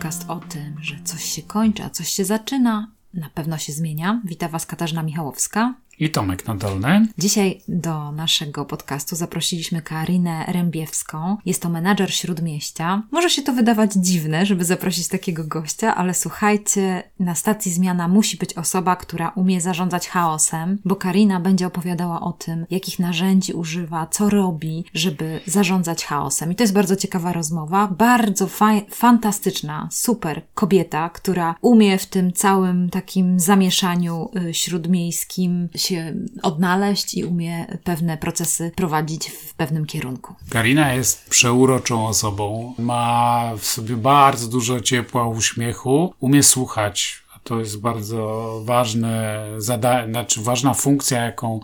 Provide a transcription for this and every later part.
Podcast o tym, że coś się kończy, a coś się zaczyna. Na pewno się zmienia. Witam Was Katarzyna Michałowska i Tomek Nadolny. Dzisiaj do naszego podcastu zaprosiliśmy Karinę Rębiewską. Jest to menadżer Śródmieścia. Może się to wydawać dziwne, żeby zaprosić takiego gościa, ale słuchajcie, na stacji Zmiana musi być osoba, która umie zarządzać chaosem, bo Karina będzie opowiadała o tym, jakich narzędzi używa, co robi, żeby zarządzać chaosem. I to jest bardzo ciekawa rozmowa, bardzo fantastyczna, super kobieta, która umie w tym całym takim zamieszaniu y, śródmiejskim się się odnaleźć i umie pewne procesy prowadzić w pewnym kierunku. Karina jest przeuroczą osobą, ma w sobie bardzo dużo ciepła, uśmiechu, umie słuchać. To jest bardzo ważne zadanie, znaczy ważna funkcja, jaką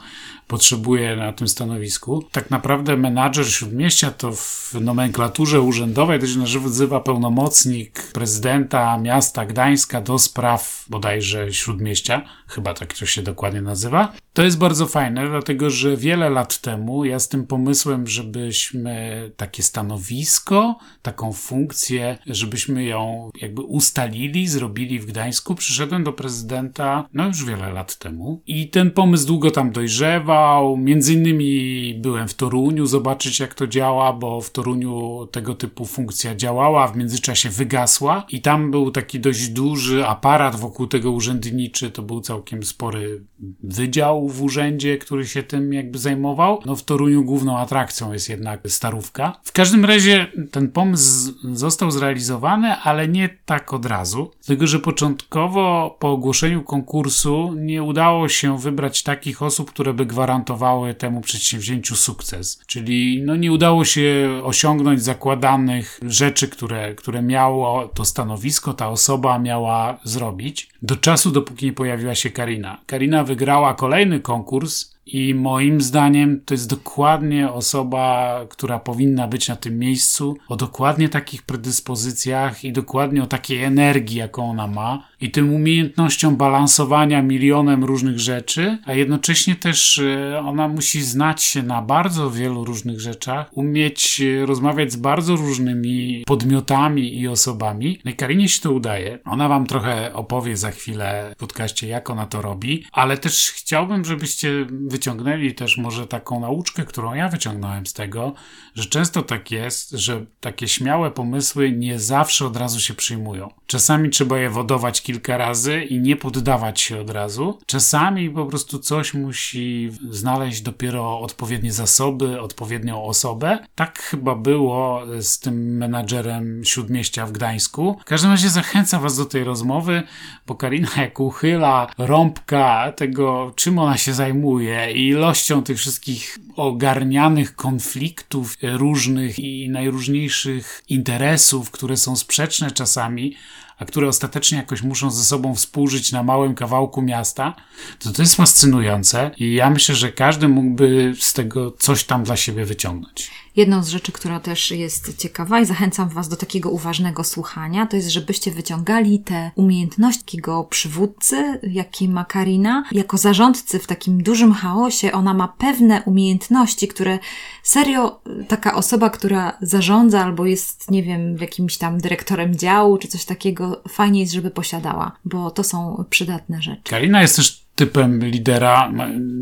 potrzebuje na tym stanowisku. Tak naprawdę menadżer śródmieścia to w nomenklaturze urzędowej to się nazywa pełnomocnik prezydenta miasta Gdańska do spraw bodajże śródmieścia, chyba tak to się dokładnie nazywa. To jest bardzo fajne, dlatego że wiele lat temu ja z tym pomysłem, żebyśmy takie stanowisko, taką funkcję, żebyśmy ją jakby ustalili, zrobili w Gdańsku, przyszedłem do prezydenta no już wiele lat temu i ten pomysł długo tam dojrzewa, Między innymi byłem w Toruniu zobaczyć, jak to działa, bo w Toruniu tego typu funkcja działała, w międzyczasie wygasła i tam był taki dość duży aparat wokół tego urzędniczy. To był całkiem spory wydział w urzędzie, który się tym jakby zajmował. No w Toruniu główną atrakcją jest jednak starówka. W każdym razie ten pomysł został zrealizowany, ale nie tak od razu. Dlatego, że początkowo po ogłoszeniu konkursu nie udało się wybrać takich osób, które by gwarantowały gwarantowały temu przedsięwzięciu sukces. Czyli no, nie udało się osiągnąć zakładanych rzeczy, które, które miało to stanowisko, ta osoba miała zrobić. Do czasu, dopóki nie pojawiła się Karina. Karina wygrała kolejny konkurs i moim zdaniem to jest dokładnie osoba, która powinna być na tym miejscu, o dokładnie takich predyspozycjach i dokładnie o takiej energii, jaką ona ma, i tym umiejętnością balansowania milionem różnych rzeczy, a jednocześnie też e, ona musi znać się na bardzo wielu różnych rzeczach, umieć e, rozmawiać z bardzo różnymi podmiotami i osobami. No i Karinie się to udaje. Ona wam trochę opowie za chwilę w podcaście, jak ona to robi, ale też chciałbym, żebyście wyciągnęli też może taką nauczkę, którą ja wyciągnąłem z tego, że często tak jest, że takie śmiałe pomysły nie zawsze od razu się przyjmują. Czasami trzeba je wodować kilka razy i nie poddawać się od razu. Czasami po prostu coś musi znaleźć dopiero odpowiednie zasoby, odpowiednią osobę. Tak chyba było z tym menadżerem śródmieścia w Gdańsku. W każdym razie zachęcam Was do tej rozmowy, bo Karina jak uchyla rąbka tego, czym ona się zajmuje i ilością tych wszystkich ogarnianych konfliktów różnych i najróżniejszych interesów, które są sprzeczne czasami, a które ostatecznie jakoś muszą ze sobą współżyć na małym kawałku miasta, to to jest fascynujące i ja myślę, że każdy mógłby z tego coś tam dla siebie wyciągnąć. Jedną z rzeczy, która też jest ciekawa i zachęcam Was do takiego uważnego słuchania, to jest, żebyście wyciągali te umiejętności takiego przywódcy, jaki ma Karina. Jako zarządcy w takim dużym chaosie ona ma pewne umiejętności, które serio taka osoba, która zarządza albo jest, nie wiem, jakimś tam dyrektorem działu czy coś takiego, fajnie jest, żeby posiadała, bo to są przydatne rzeczy. Karina jest też typem lidera.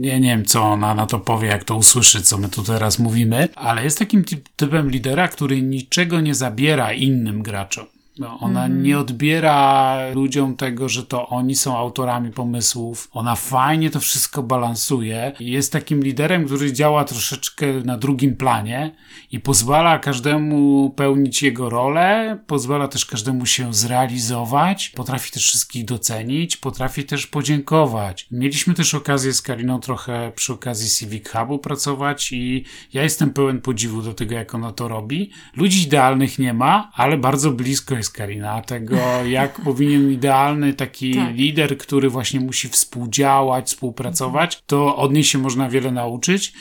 Ja nie wiem, co ona na to powie, jak to usłyszy, co my tu teraz mówimy, ale jest takim typem lidera, który niczego nie zabiera innym graczom. No, ona mm. nie odbiera ludziom tego, że to oni są autorami pomysłów. Ona fajnie to wszystko balansuje. Jest takim liderem, który działa troszeczkę na drugim planie i pozwala każdemu pełnić jego rolę, pozwala też każdemu się zrealizować, potrafi też wszystkich docenić, potrafi też podziękować. Mieliśmy też okazję z Kariną trochę przy okazji Civic Hubu pracować i ja jestem pełen podziwu do tego, jak ona to robi. Ludzi idealnych nie ma, ale bardzo blisko jest jest Karina, tego jak powinien idealny taki tak. lider, który właśnie musi współdziałać, współpracować, to od niej się można wiele nauczyć,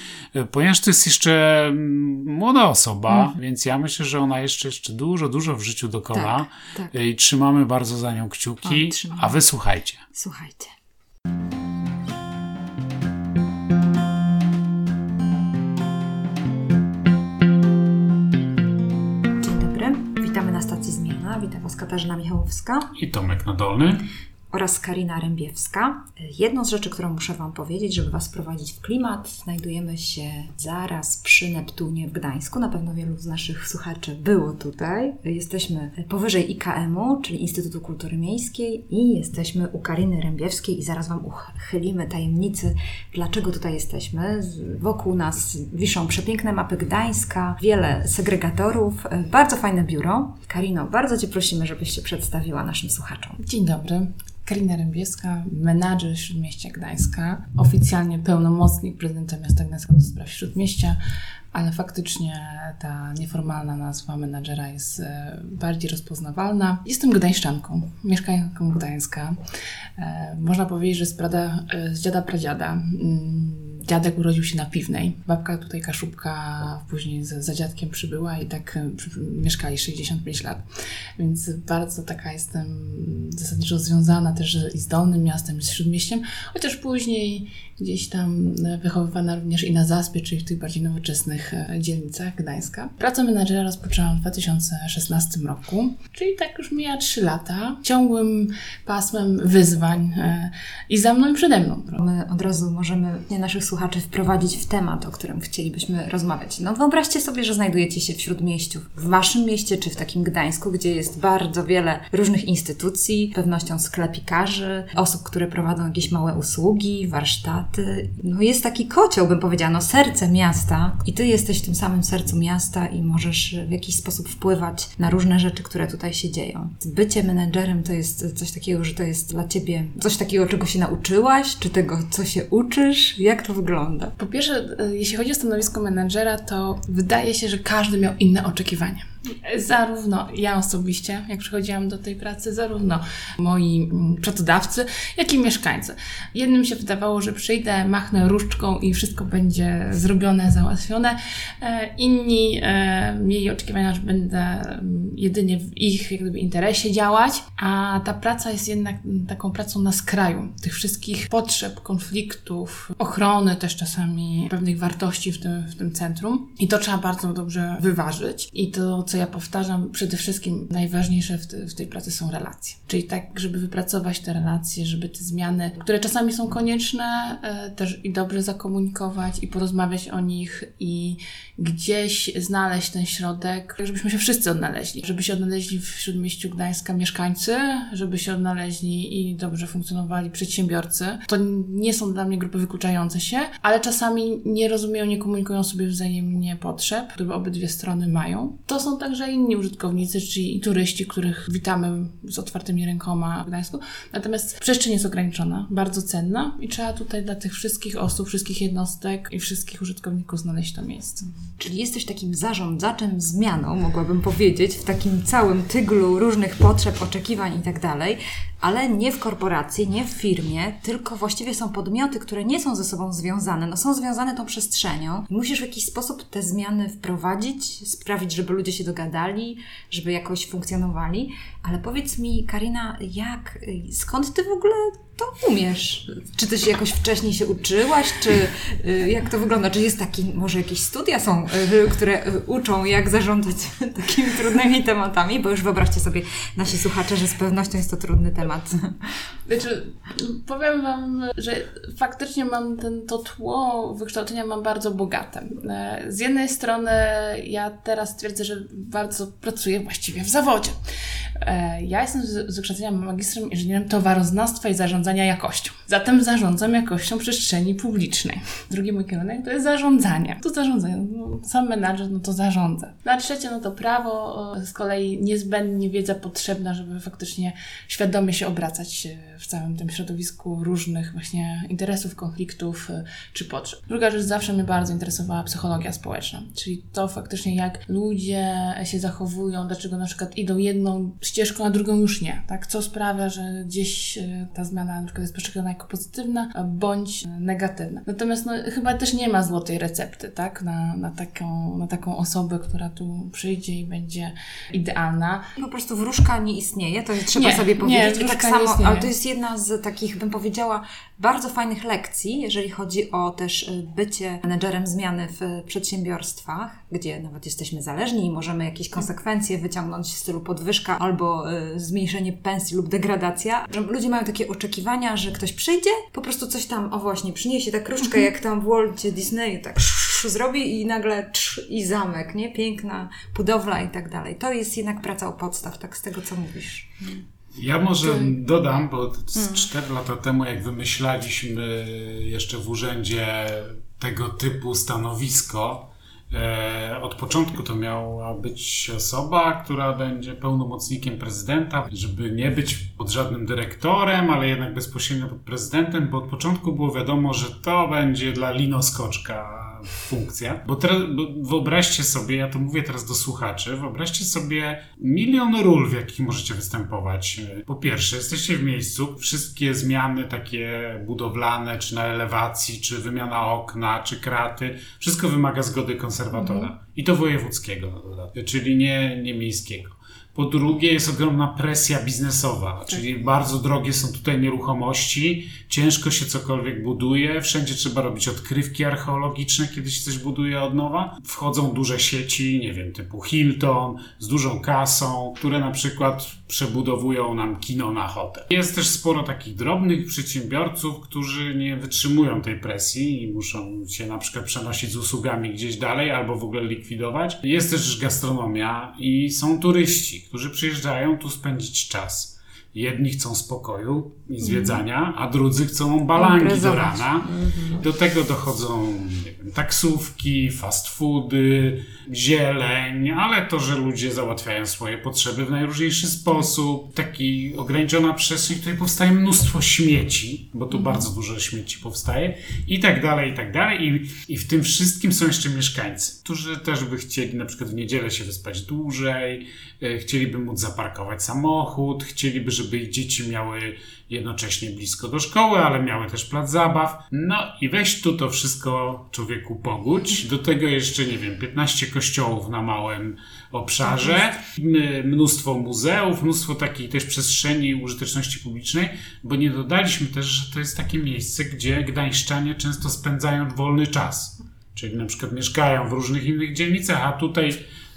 ponieważ to jest jeszcze mm, młoda osoba, mhm. więc ja myślę, że ona jeszcze, jeszcze dużo, dużo w życiu dokona tak, tak. i trzymamy bardzo za nią kciuki, o, a wy słuchajcie. Słuchajcie. Katarzyna Michałowska. I Tomek Nadolny oraz Karina Rębiewska. Jedną z rzeczy, którą muszę Wam powiedzieć, żeby Was wprowadzić w klimat, znajdujemy się zaraz przy Neptunie w Gdańsku. Na pewno wielu z naszych słuchaczy było tutaj. Jesteśmy powyżej IKM-u, czyli Instytutu Kultury Miejskiej i jesteśmy u Kariny Rębiewskiej i zaraz Wam uchylimy tajemnicy, dlaczego tutaj jesteśmy. Wokół nas wiszą przepiękne mapy Gdańska, wiele segregatorów, bardzo fajne biuro. Karino, bardzo Cię prosimy, żebyś się przedstawiła naszym słuchaczom. Dzień dobry. Karina Rębieska, menadżer Śródmieścia Gdańska, oficjalnie pełnomocnik prezydenta miasta Gdańska do spraw Śródmieścia, ale faktycznie ta nieformalna nazwa menadżera jest e, bardziej rozpoznawalna. Jestem gdańszczanką, mieszkanką Gdańska. E, można powiedzieć, że z, prada, e, z dziada pradziada mm, dziadek urodził się na Piwnej. Babka tutaj Kaszubka później za, za dziadkiem przybyła i tak przy, mieszkali 65 lat. Więc bardzo taka jestem zasadniczo związana też i z Dolnym Miastem, i z Śródmieściem, chociaż później gdzieś tam e, wychowywana również i na Zaspie, czyli w tych bardziej nowoczesnych e, dzielnicach Gdańska. Pracę menadżera rozpoczęłam w 2016 roku, czyli tak już mija 3 lata, ciągłym pasmem wyzwań i za mną i przede mną. My od razu możemy nie naszych słuchaczy wprowadzić w temat, o którym chcielibyśmy rozmawiać. No wyobraźcie sobie, że znajdujecie się w Śródmieściu, w Waszym mieście czy w takim Gdańsku, gdzie jest bardzo wiele różnych instytucji, pewnością sklepikarzy, osób, które prowadzą jakieś małe usługi, warsztaty. No jest taki kocioł, bym powiedziała, no serce miasta i Ty jesteś w tym samym sercu miasta i możesz w jakiś sposób wpływać na różne rzeczy, które tutaj się dzieją. Bycie menedżerem to jest coś takiego, że to jest dla Ciebie coś takiego, czego się nauczyłaś, czy tego, co się uczysz? Jak to wygląda? Wygląda? Po pierwsze, e, jeśli chodzi o stanowisko menedżera, to wydaje się, że każdy miał inne oczekiwania. Zarówno ja osobiście, jak przychodziłam do tej pracy, zarówno moi mm, pracodawcy, jak i mieszkańcy. Jednym się wydawało, że przyjdę, machnę różdżką i wszystko będzie zrobione, załatwione. E, inni e, mieli oczekiwania, że będę mm, jedynie w ich jak gdyby, interesie działać, a ta praca jest jednak taką pracą na skraju tych wszystkich potrzeb, konfliktów, ochrony też czasami pewnych wartości w tym, w tym centrum. I to trzeba bardzo dobrze wyważyć. I to, co ja powtarzam, przede wszystkim najważniejsze w, te, w, tej pracy są relacje. Czyli tak, żeby wypracować te relacje, żeby te zmiany, które czasami są konieczne, e, też i dobrze zakomunikować i porozmawiać o nich i gdzieś znaleźć ten środek, żebyśmy się wszyscy odnaleźli. Żeby się odnaleźli w Śródmieściu Gdańska mieszkańcy, żeby się odnaleźli i dobrze funkcjonowali przedsiębiorcy. To nie są dla mnie grupy wykluczające się, ale czasami nie rozumieją, nie komunikują sobie wzajemnie potrzeb, które obydwie strony mają. To są także inni użytkownicy, czyli turyści, których witamy z otwartymi rękoma w Gdańsku. Natomiast przestrzeń jest ograniczona, bardzo cenna i trzeba tutaj dla tych wszystkich osób, wszystkich jednostek i wszystkich użytkowników znaleźć to miejsce. Czyli jesteś takim zarządzaczem zmianą, mogłabym powiedzieć, w takim całym tyglu różnych potrzeb, oczekiwań i tak dalej, ale nie w korporacji, nie w firmie, tylko właściwie są podmioty, które nie są ze sobą związane, no są związane tą przestrzenią. Musisz w jakiś sposób te zmiany wprowadzić, sprawić, żeby ludzie się dogadali, żeby jakoś funkcjonowali. Ale powiedz mi, Karina, jak, skąd ty w ogóle to umiesz? Czy ty się jakoś wcześniej się uczyłaś, czy y, jak to wygląda? Czy jest taki, może jakieś studia są, y, które y, uczą, jak zarządzać takimi trudnymi tematami? Bo już wyobraźcie sobie, nasi słuchacze, że z pewnością jest to trudny temat. Znaczy, powiem Wam, że faktycznie mam ten, to tło wykształcenia mam bardzo bogate. E, z jednej strony ja teraz twierdzę, że bardzo pracuję właściwie w zawodzie. E, ja jestem z wykształcenia magistrem inżynierem towaroznawstwa i zarządzania jakością. Zatem zarządzam jakością przestrzeni publicznej. Drugi mój kierunek to jest zarządzanie. To zarządzanie. No, sam menadżer, no to zarządza. Na trzecie, no to prawo, z kolei niezbędnie wiedza potrzebna, żeby faktycznie świadomie się obracać w całym tym środowisku różnych właśnie interesów, konfliktów e, czy potrzeb. Druga rzecz, zawsze mnie bardzo interesowała psychologia społeczna, czyli to faktycznie jak ludzie się zachowują, dlaczego na przykład idą jedną ścieżką, a drugą już nie, tak? Co sprawia, że gdzieś e, ta zmiana na przykład jest postrzegana jako pozytywna bądź negatywna. Natomiast no, chyba też nie ma złotej recepty, tak? Na, na, taką, na taką osobę, która tu przyjdzie i będzie idealna. Po prostu wróżka nie istnieje, to trzeba nie, sobie powiedzieć. Nie, I tak samo, ale to jest jedna z takich, bym powiedziała, bardzo fajnych lekcji, jeżeli chodzi o też y, bycie menedżerem zmiany w przedsiębiorstwach, gdzie nawet jesteśmy zależni i możemy jakieś konsekwencje wyciągnąć w stylu podwyżka albo y, zmniejszenie pensji lub degradacja. Że ludzie mają takie oczekiwania, że ktoś przyjdzie, po prostu coś tam, o właśnie, przyniesie tak kruszkę, jak tam w Walcie Disneyu, tak zrobi i nagle i zamek, nie? Piękna budowla i tak dalej. To jest jednak praca o podstaw, tak z tego, co mówisz. Ja może dodam, bo z 4 lata temu, jak wymyślaliśmy jeszcze w urzędzie tego typu stanowisko, e, od początku to miała być osoba, która będzie pełnomocnikiem prezydenta, żeby nie być pod żadnym dyrektorem, ale jednak bezpośrednio pod prezydentem, bo od początku było wiadomo, że to będzie dla linoskoczka funkcja. Bo, teraz, bo wyobraźcie sobie, ja to mówię teraz do słuchaczy, wyobraźcie sobie milion ról, w jakich możecie występować. Po pierwsze, jesteście w miejscu, wszystkie zmiany takie budowlane, czy na elewacji, czy wymiana okna, czy kraty, wszystko wymaga zgody konserwatora. Mhm. I to wojewódzkiego, czyli nie, nie miejskiego. Po drugie, jest ogromna presja biznesowa, tak. czyli bardzo drogie są tutaj nieruchomości, ciężko się cokolwiek buduje, wszędzie trzeba robić odkrywki archeologiczne, kiedy się coś buduje od nowa. Wchodzą duże sieci, nie wiem, typu Hilton, z dużą kasą, które na przykład przebudowują nam kino na hotel. Jest też sporo takich drobnych przedsiębiorców, którzy nie wytrzymują tej presji i muszą się na przykład przenosić z usługami gdzieś dalej albo w ogóle likwidować. Jest też gastronomia i są turyści, którzy przyjeżdżają tu spędzić czas. Jedni chcą spokoju i zwiedzania, a drudzy chcą balangi do rana. Mhm. Do tego dochodzą wiem, taksówki, fast foody, zieleń, ale to, że ludzie załatwiają swoje potrzeby w najróżniejszy sposób, taki ograniczona przestrzeń, w której powstaje mnóstwo śmieci, bo tu mhm. bardzo dużo śmieci powstaje i tak dalej, i tak dalej. I, I w tym wszystkim są jeszcze mieszkańcy, którzy też by chcieli na przykład w niedzielę się wyspać dłużej, e, chcieliby móc zaparkować samochód, chcieliby, żeby ich dzieci miały jednocześnie blisko do szkoły, ale miały też plac zabaw. No i weź tu to wszystko człowieku pogódź. Do tego jeszcze, nie wiem, 15 kościołów na małym obszarze, tak mnóstwo muzeów, mnóstwo takiej też przestrzeni użyteczności publicznej, bo nie dodaliśmy też, że to jest takie miejsce, gdzie gdańszczanie często spędzają wolny czas. Czyli na przykład mieszkają w różnych innych dzielnicach, a tutaj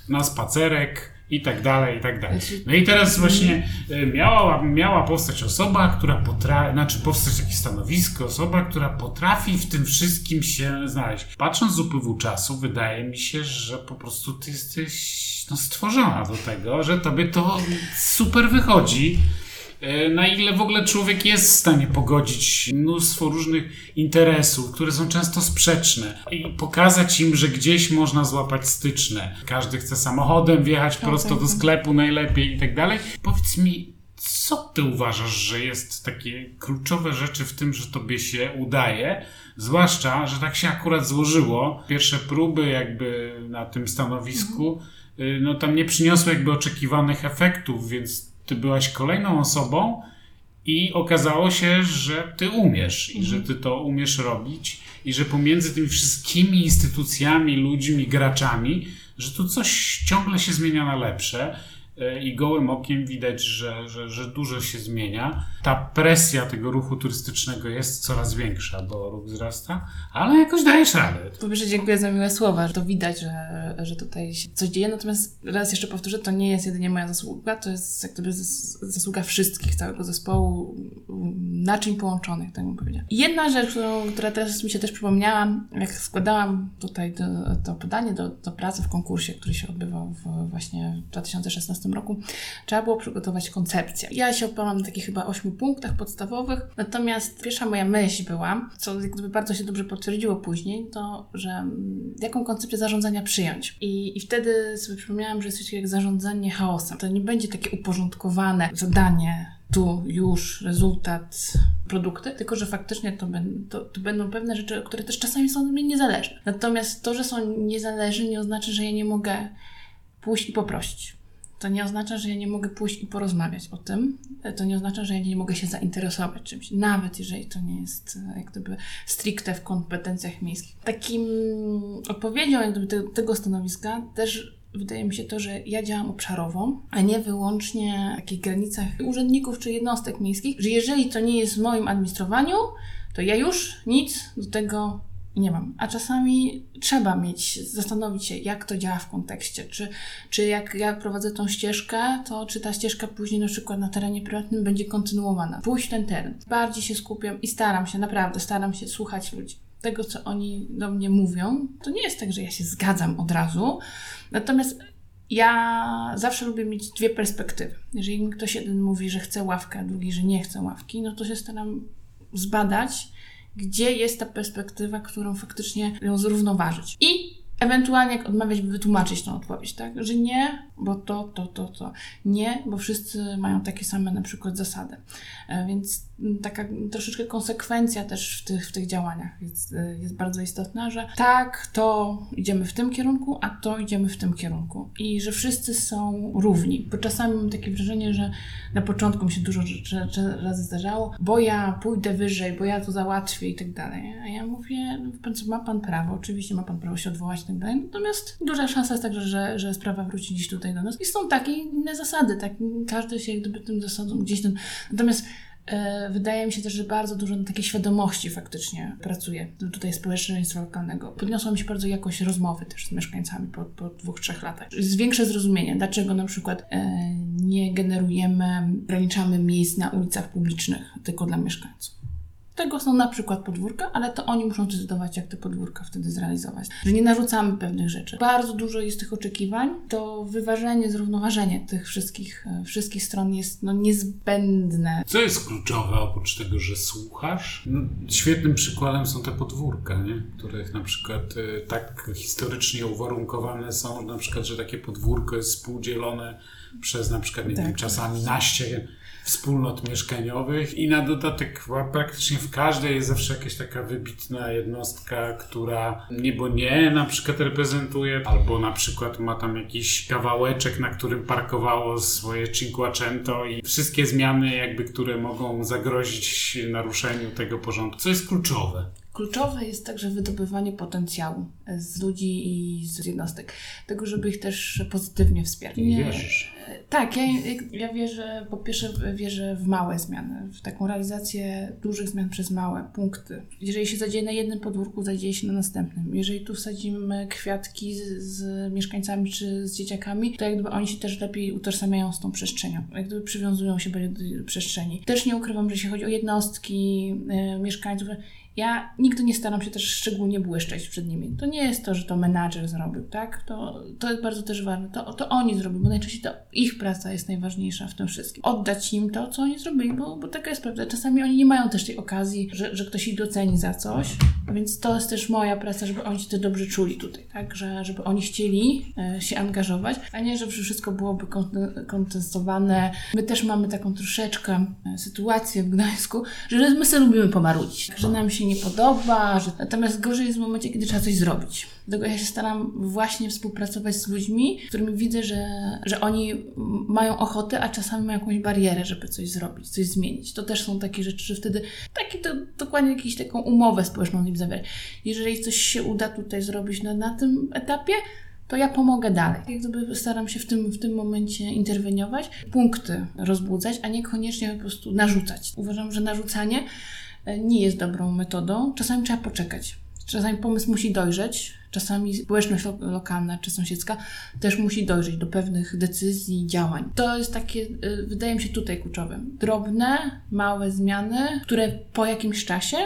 na spacerek, i tak dalej, i tak dalej. No i teraz właśnie e, miała, miała powstać osoba, która potrafi, znaczy powstać jakieś stanowisko, osoba, która potrafi w tym wszystkim się znaleźć. Patrząc z upływu czasu, wydaje mi się, że po prostu ty jesteś no, stworzona do tego, że tobie to super wychodzi. E, na ile w ogóle człowiek jest w stanie pogodzić mnóstwo różnych interesów, które są często sprzeczne i pokazać im, że gdzieś można złapać styczne. Każdy chce samochodem wjechać prosto do sklepu najlepiej i tak dalej. Powiedz mi, co ty uważasz, że jest takie kluczowe rzeczy w tym, że tobie się udaje? Zwłaszcza, że tak się akurat złożyło. Pierwsze próby jakby na tym stanowisku, mhm. no tam nie przyniosły jakby oczekiwanych efektów, więc ty byłaś kolejną osobą i okazało się, że ty umiesz i że ty to umiesz robić i że pomiędzy tymi wszystkimi instytucjami, ludźmi, graczami, że tu coś ciągle się zmienia na lepsze i gołym okiem widać, że, że, że dużo się zmienia. Ta presja tego ruchu turystycznego jest coraz większa, bo ruch wzrasta, ale jakoś dajesz radę. Po pierwsze dziękuję za miłe słowa, że to widać, że, że tutaj się coś dzieje, natomiast raz jeszcze powtórzę, to nie jest jedynie moja zasługa, to jest jak gdyby zasługa wszystkich, całego zespołu naczyń połączonych, tak bym powiedziała. Jedna rzecz, która teraz mi się też przypomniała, jak składałam tutaj to, to podanie do, do pracy w konkursie, który się odbywał w, właśnie w 2016 roku, trzeba było przygotować koncepcję. Ja się oparłam na takich chyba ośmiu punktach podstawowych, natomiast pierwsza moja myśl była, co jakby bardzo się dobrze potwierdziło później, to, że mm, jaką koncepcję zarządzania przyjąć. I, i wtedy sobie przypomniałam, że jest coś jak zarządzanie chaosem. To nie będzie takie uporządkowane zadanie, tu już rezultat, produkty, tylko że faktycznie to, to, to, będą pewne rzeczy, które też czasami są od mnie niezależne. Natomiast to, że są niezależne, nie oznacza, że ja nie mogę pójść i poprosić. To nie oznacza, że ja nie mogę pójść i porozmawiać o tym. To nie oznacza, że ja nie mogę się zainteresować czymś, nawet jeżeli to nie jest e, jak gdyby stricte w kompetencjach miejskich. Takim odpowiedzią jak gdyby te, tego stanowiska też wydaje mi się to, że ja działam obszarowo, a nie wyłącznie w takich granicach urzędników czy jednostek miejskich, że jeżeli to nie jest w moim administrowaniu, to ja już nic do tego nie mam. A czasami trzeba mieć, zastanowić się, jak to działa w kontekście. Czy, czy jak ja prowadzę tą ścieżkę, to czy ta ścieżka później na przykład na terenie prywatnym będzie kontynuowana. Pójść ten teren. Bardziej się skupiam i staram się, naprawdę staram się słuchać ludzi. Tego, co oni do mnie mówią, to nie jest tak, że ja się zgadzam od razu. Natomiast ja zawsze lubię mieć dwie perspektywy. Jeżeli mi ktoś jeden mówi, że chce ławkę, a drugi, że nie chce ławki, no to się staram zbadać, gdzie jest ta perspektywa, którą faktycznie ją zrównoważyć. I ewentualnie jak odmawiać, wytłumaczyć tą odpowiedź, tak? Że nie, bo to, to, to, to. Nie, bo wszyscy mają takie same na przykład zasady. E, więc taka troszeczkę konsekwencja też w tych, w tych działaniach jest, jest bardzo istotna, że tak, to idziemy w tym kierunku, a to idziemy w tym kierunku. I że wszyscy są równi. Bo czasami mam takie wrażenie, że na początku mi się dużo rzeczy razy zdarzało, bo ja pójdę wyżej, bo ja to załatwię i tak dalej. A ja mówię, no, ma pan prawo, oczywiście ma pan prawo się odwołać i tak dalej. Natomiast duża szansa jest także, że, że sprawa wróci dziś tutaj do nas. I są takie inne zasady, tak? Każdy się jak gdyby tym zasadom gdzieś ten... Natomiast Wydaje mi się też, że bardzo dużo na takiej świadomości faktycznie pracuje tutaj społeczeństwa lokalnego. Podniosła mi się bardzo jakość rozmowy też z mieszkańcami po, po dwóch, trzech latach. Jest większe zrozumienie, dlaczego na przykład e, nie generujemy, ograniczamy miejsc na ulicach publicznych tylko dla mieszkańców tego są na przykład podwórka, ale to oni muszą decydować, jak te podwórka wtedy zrealizować. Że nie narzucamy pewnych rzeczy. Bardzo dużo jest tych oczekiwań, to wyważenie, zrównoważenie tych wszystkich, e, wszystkich stron jest no, niezbędne. Co jest kluczowe oprócz tego, że słuchasz? No, świetnym przykładem są te podwórka, nie? których na przykład y, tak historycznie uwarunkowane są, na przykład, że takie podwórko jest współdzielone przez na przykład, nie tak. wiem, czasami naście wspólnot mieszkaniowych i na dodatek praktycznie w każdej jest zawsze jakaś taka wybitna jednostka, która niebo nie na przykład reprezentuje, albo na przykład ma tam jakiś kawałeczek, na którym parkowało swoje Cinquecento i wszystkie zmiany jakby, które mogą zagrozić naruszeniu tego porządku, co jest kluczowe. Kluczowe jest także wydobywanie potencjału z ludzi i z jednostek, tego, żeby ich też pozytywnie wspierać. Nie, wierzysz? Tak, ja, ja wierzę, po pierwsze wierzę w małe zmiany, w taką realizację dużych zmian przez małe punkty. Jeżeli się zadzieje na jednym podwórku, zadzieje się na następnym. Jeżeli tu wsadzimy kwiatki z, z mieszkańcami czy z dzieciakami, to jakby oni się też lepiej utożsamiają z tą przestrzenią, jak gdyby przywiązują się do przestrzeni. Też nie ukrywam, że jeśli chodzi o jednostki, y, mieszkańców, ja nigdy nie staram się też szczególnie błyszczeć przed nimi. To nie jest to, że to menadżer zrobił, tak? To, to jest bardzo też ważne. To, to oni zrobią, bo najczęściej to ich praca jest najważniejsza w tym wszystkim. Oddać im to, co oni zrobili, bo, bo taka jest prawda. Czasami oni nie mają też tej okazji, że, że ktoś ich doceni za coś, więc to jest też moja praca, żeby oni się to dobrze czuli tutaj, tak? Że, żeby oni chcieli e, się angażować, a nie, żeby wszystko byłoby kontestowane. My też mamy taką troszeczkę e, sytuację w Gdańsku, że my sobie lubimy pomarudzić, że nam się nie podoba, że... natomiast gorzej jest w momencie, kiedy trzeba coś zrobić. Dlatego ja się staram właśnie współpracować z ludźmi, którymi widzę, że, że oni mają ochotę, a czasami mają jakąś barierę, żeby coś zrobić, coś zmienić. To też są takie rzeczy, że wtedy taki to dokładnie jakąś taką umowę społeczną z nim zawierać. Jeżeli coś się uda tutaj zrobić na, na tym etapie, to ja pomogę dalej. Jak gdyby staram się w tym, w tym momencie interweniować, punkty rozbudzać, a niekoniecznie po prostu narzucać. Uważam, że narzucanie nie jest dobrą metodą. Czasami trzeba poczekać. Czasami pomysł musi dojrzeć, czasami społeczność lo lokalna czy sąsiedzka też musi dojrzeć do pewnych decyzji, działań. To jest takie, y, wydaje mi się tutaj kluczowe. Drobne, małe zmiany, które po jakimś czasie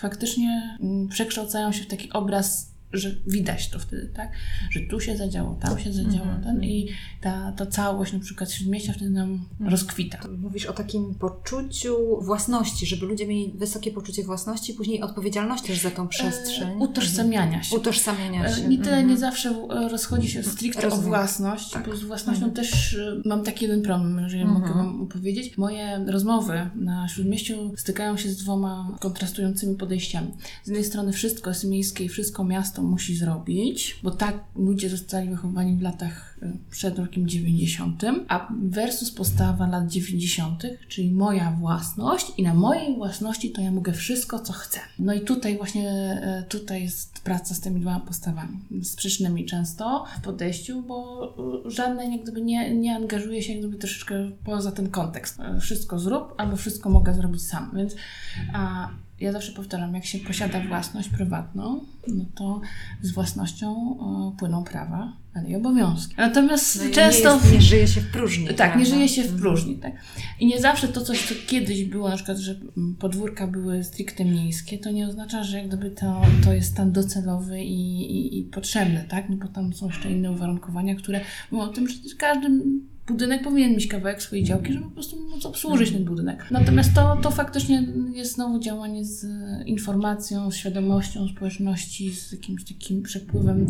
faktycznie mm, przekształcają się w taki obraz że widać to wtedy, tak? Że tu się zadziało, tam się zadziało, mm -hmm. ten, i ta, ta całość na przykład śródmieścia wtedy nam mm. rozkwita. Mówisz o takim poczuciu własności, żeby ludzie mieli wysokie poczucie własności, później odpowiedzialność też za tą przestrzeń. E, utożsamiania się. Utożsamiania się. E, nie tyle, mm -hmm. nie zawsze e, rozchodzi się stricte Rozumiem. o własność, tak. bo z własnością -hmm. też e, mam taki jeden problem, jeżeli mogę mhm. Wam opowiedzieć. Moje rozmowy na Śródmieściu stykają się z dwoma kontrastującymi podejściami. Z jednej strony wszystko jest miejskie i wszystko miasto musi zrobić, bo tak ludzie zostali wychowani w latach przed rokiem 90, a versus postawa lat 90., czyli moja własność i na mojej własności to ja mogę wszystko, co chcę. No i tutaj właśnie, e, tutaj jest praca z tymi dwoma postawami, sprzecznymi często w podejściu, bo e, żadnej jak gdyby nie, nie angażuje się jak gdyby troszeczkę poza ten kontekst. Wszystko zrób, albo wszystko mogę zrobić sam, więc a ja zawsze powtarzam, jak się posiada własność prywatną, no to z własnością e, płyną prawa, ale i obowiązki. Natomiast No i często. Nie, jest, nie żyje się w próżni. Tak, prawda? nie żyje się w próżni, tak. I nie zawsze to coś, co kiedyś było, na przykład, że mm, podwórka były stricte miejskie, to nie oznacza, że jak gdyby to, to jest stan docelowy i, i, i potrzebny, tak? No bo tam są jeszcze inne uwarunkowania, które mówią o tym, że każdy budynek powinien mieć kawałek swojej działki, żeby po prostu móc obsłużyć ten budynek. Natomiast to, to faktycznie jest znowu działanie z informacją, z świadomością społeczności, z jakimś takim przepływem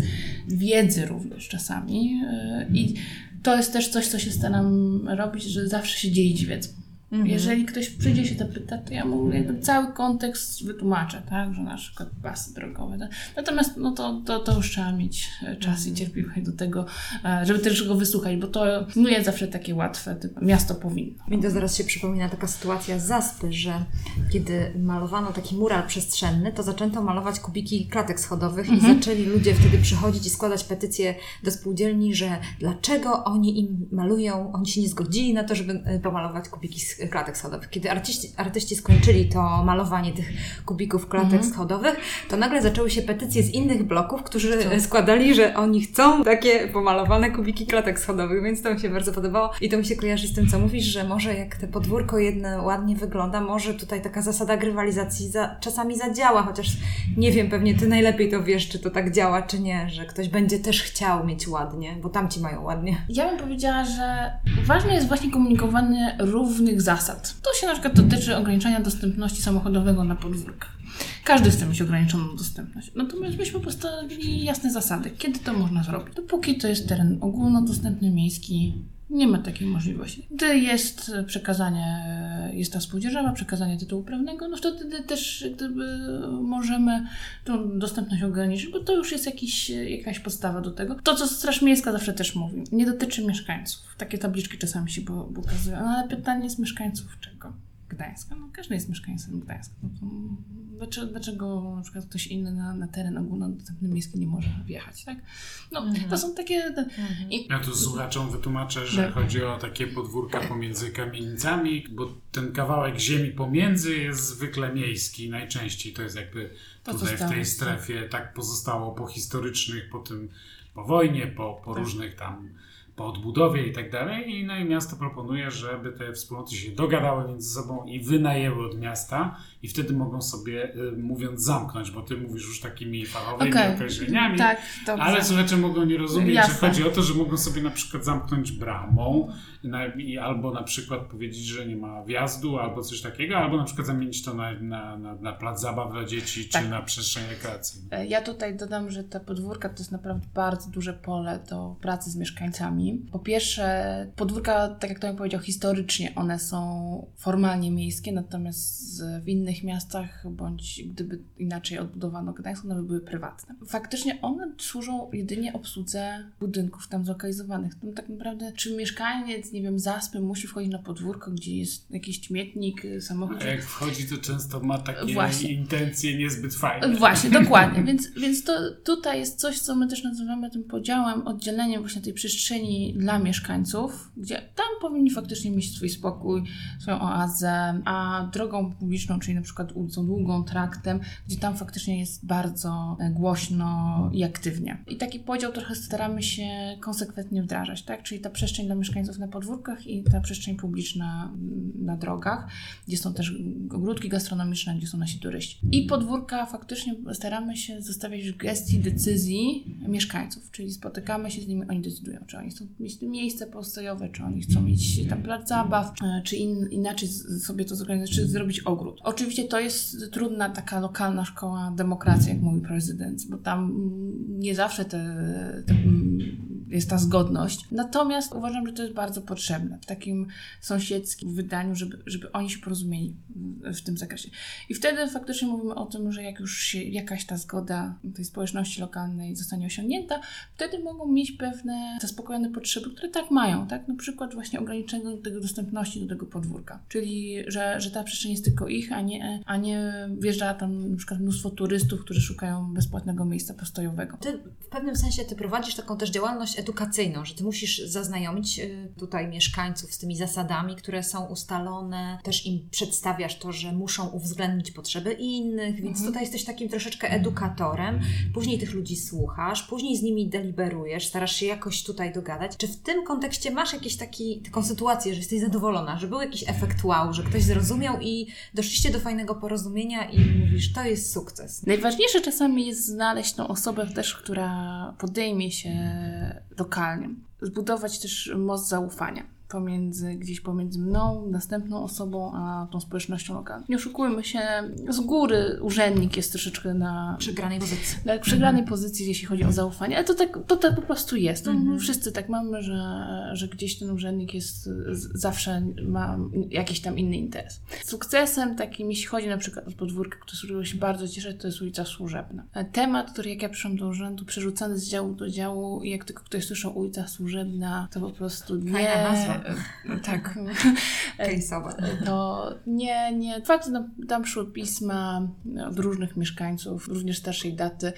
wiedzy również czasami. Yy, I to jest też coś, co się staram robić, że zawsze się dzielić wiedzą. Mhm. Jeżeli ktoś przyjdzie się to pyta, to ja mu jakby cały kontekst wytłumaczę, tak, że na przykład pasy drogowe. Tak? Natomiast no to, to, to już trzeba mieć e, czas i cierpliwość do tego, e, żeby też go wysłuchać, bo to nie jest zawsze takie łatwe, typu miasto powinno. Mi to zaraz się przypomina taka sytuacja z Zaspy, że kiedy malowano taki mural przestrzenny, to zaczęto malować kubiki klatek schodowych i zaczęli ludzie wtedy przychodzić i składać petycje do spółdzielni, że dlaczego oni im malują, oni się nie zgodzili na to, żeby e, pomalować kubiki klatek schodowych. Kiedy artyści, artyści skończyli to malowanie tych kubików klatek schodowych, to nagle zaczęły się petycje z innych bloków, którzy Chcą. składali, że oni chcą takie pomalowane kubiki klatek schodowych, więc to mi się bardzo podobało i to mi się kojarzy z tym, co mówisz, że może jak te podwórko jedno ładnie wygląda, może tutaj taka zasada grywalizacji za, czasami zadziała, chociaż nie wiem, pewnie ty najlepiej to wiesz, czy to tak działa, czy nie, że ktoś będzie też chciał mieć ładnie, bo tamci mają ładnie. Ja bym powiedziała, że ważne jest właśnie komunikowanie równych zasad. To się na przykład dotyczy ograniczania dostępności samochodowego na podwórkach. Każdy chce mieć ograniczoną dostępność. Natomiast myśmy postawili jasne zasady, kiedy to można zrobić. Dopóki to jest teren ogólnodostępny, miejski, nie ma takiej możliwości. Gdy jest przekazanie, jest ta spółdzierżawa, przekazanie tytułu prawnego, no wtedy też gdyby możemy tą dostępność ograniczyć, bo to już jest jakiś, jakaś podstawa do tego. To, co Straż Miejska zawsze też mówi, nie dotyczy mieszkańców. Takie tabliczki czasami się po- pokazują, ale pytanie jest mieszkańców czego? Gdańska? No każdy jest mieszkańcem Gdańska. No to dlaczego, dlaczego na przykład ktoś inny na, na teren ogólnodostępny miejski nie może wjechać, tak? No, to są takie... te- I, Ja tu słuchaczom wytłumaczę, że Tak. chodzi o takie podwórka pomiędzy kamienicami, bo ten kawałek ziemi pomiędzy jest zwykle miejski najczęściej. To jest jakby To tutaj w tej tak. strefie tak pozostało po historycznych, po tym, po wojnie, po, po Tak. różnych tam po odbudowie i tak dalej. I, no i miasto proponuje, żeby te wspólnoty się dogadały między sobą i wynajęły od miasta i wtedy mogą sobie, y, mówiąc, zamknąć, bo ty mówisz już takimi fachowymi Okej. określeniami. tak. Ale słuchacze mogą nie rozumieć, Jasne. że chodzi o to, że mogą sobie na przykład zamknąć bramą albo na przykład powiedzieć, że nie ma wjazdu, albo coś takiego, albo na przykład zamienić to na, na, na, na plac zabaw dla dzieci, czy Tak. na przestrzeń rekreacyjną. E, Ja tutaj dodam, że ta podwórka to jest naprawdę bardzo duże pole do pracy z mieszkańcami. Po pierwsze, podwórka, tak jak Tomek powiedział, historycznie one są formalnie miejskie, natomiast w innych miastach, bądź gdyby inaczej odbudowano Gdańsk, one by były prywatne. Faktycznie one służą jedynie obsłudze budynków tam zlokalizowanych. Tam tak naprawdę, czy mieszkaniec, nie wiem, zaspy musi wchodzić na podwórko, gdzie jest jakiś śmietnik, y, samochód, A jak wchodzi, to często ma takie Właśnie. intencje niezbyt fajne. Właśnie, dokładnie. Więc, więc to tutaj jest coś, co my też nazywamy tym podziałem, oddzieleniem właśnie tej przestrzeni dla mieszkańców, gdzie tam powinni faktycznie mieć swój spokój, swoją oazę, a drogą publiczną, czyli na przykład ulicą długą, traktem, gdzie tam faktycznie jest bardzo e, głośno i aktywnie. I taki podział trochę staramy się konsekwentnie wdrażać, tak? Czyli ta przestrzeń dla mieszkańców na podwórkach i ta przestrzeń publiczna mm, na drogach, gdzie są też ogródki gastronomiczne, gdzie są nasi turyści. I podwórka faktycznie staramy się zostawiać w gestii decyzji mieszkańców, czyli spotykamy się z nimi, oni decydują, czy oni chcą mieć tu miejsce postojowe, czy oni chcą mieć tam plac zabaw, e, czy in, inaczej sobie to zorganizować, czy zrobić ogród. Oczywiście to jest trudna taka lokalna szkoła demokracji, jak mówi prezydent, bo tam nie zawsze te, te jest ta zgodność. Natomiast uważam, że to jest bardzo potrzebne w takim sąsiedzkim wydaniu, żeby, żeby oni się porozumieli w tym zakresie. I wtedy faktycznie mówimy o tym, że jak już się jakaś ta zgoda tej społeczności lokalnej zostanie osiągnięta, wtedy mogą mieć pewne zaspokojone potrzeby, które tak mają, tak? Na przykład właśnie ograniczenie tego dostępności do tego podwórka. Czyli, że, że ta przestrzeń jest tylko ich, a nie, a nie wjeżdża tam na przykład mnóstwo turystów, którzy szukają bezpłatnego miejsca postojowego. Ty w pewnym sensie ty prowadzisz taką też działalność edukacyjną, że ty musisz zaznajomić y, tutaj mieszkańców z tymi zasadami, które są ustalone, też im przedstawiasz to, że muszą uwzględnić potrzeby innych, więc tutaj jesteś takim troszeczkę edukatorem. Później tych ludzi słuchasz, później z nimi deliberujesz, starasz się jakoś tutaj dogadać. Czy w tym kontekście masz jakieś taki, taką sytuację, że jesteś zadowolona, że był jakiś efekt wow, że ktoś zrozumiał i doszliście do fajnego porozumienia i mówisz, to jest sukces. Najważniejsze czasami jest znaleźć tą osobę też, która podejmie się lokalnie. Zbudować też most zaufania pomiędzy, gdzieś pomiędzy mną, następną osobą, a tą społecznością lokalną. Nie oszukujmy się, z góry urzędnik jest troszeczkę na Przegranej pozycji. na przegranej pozycji, jeśli chodzi o zaufanie, ale to tak, to tak po prostu jest. Mhm. Wszyscy tak mamy, że, że gdzieś ten urzędnik jest, zawsze ma jakiś tam inny interes. Sukcesem takim, jeśli chodzi na przykład o podwórkę, którego się bardzo cieszę, to jest ulica Służebna. Temat, który jak ja przyszłam do urzędu, przerzucany z działu do działu i jak tylko ktoś słyszał ulica Służebna, to po prostu nie... Fajna nazwa. Tak. Case'owa. To nie, nie. Fakt, no, tam szły pisma od różnych mieszkańców, również starszej daty,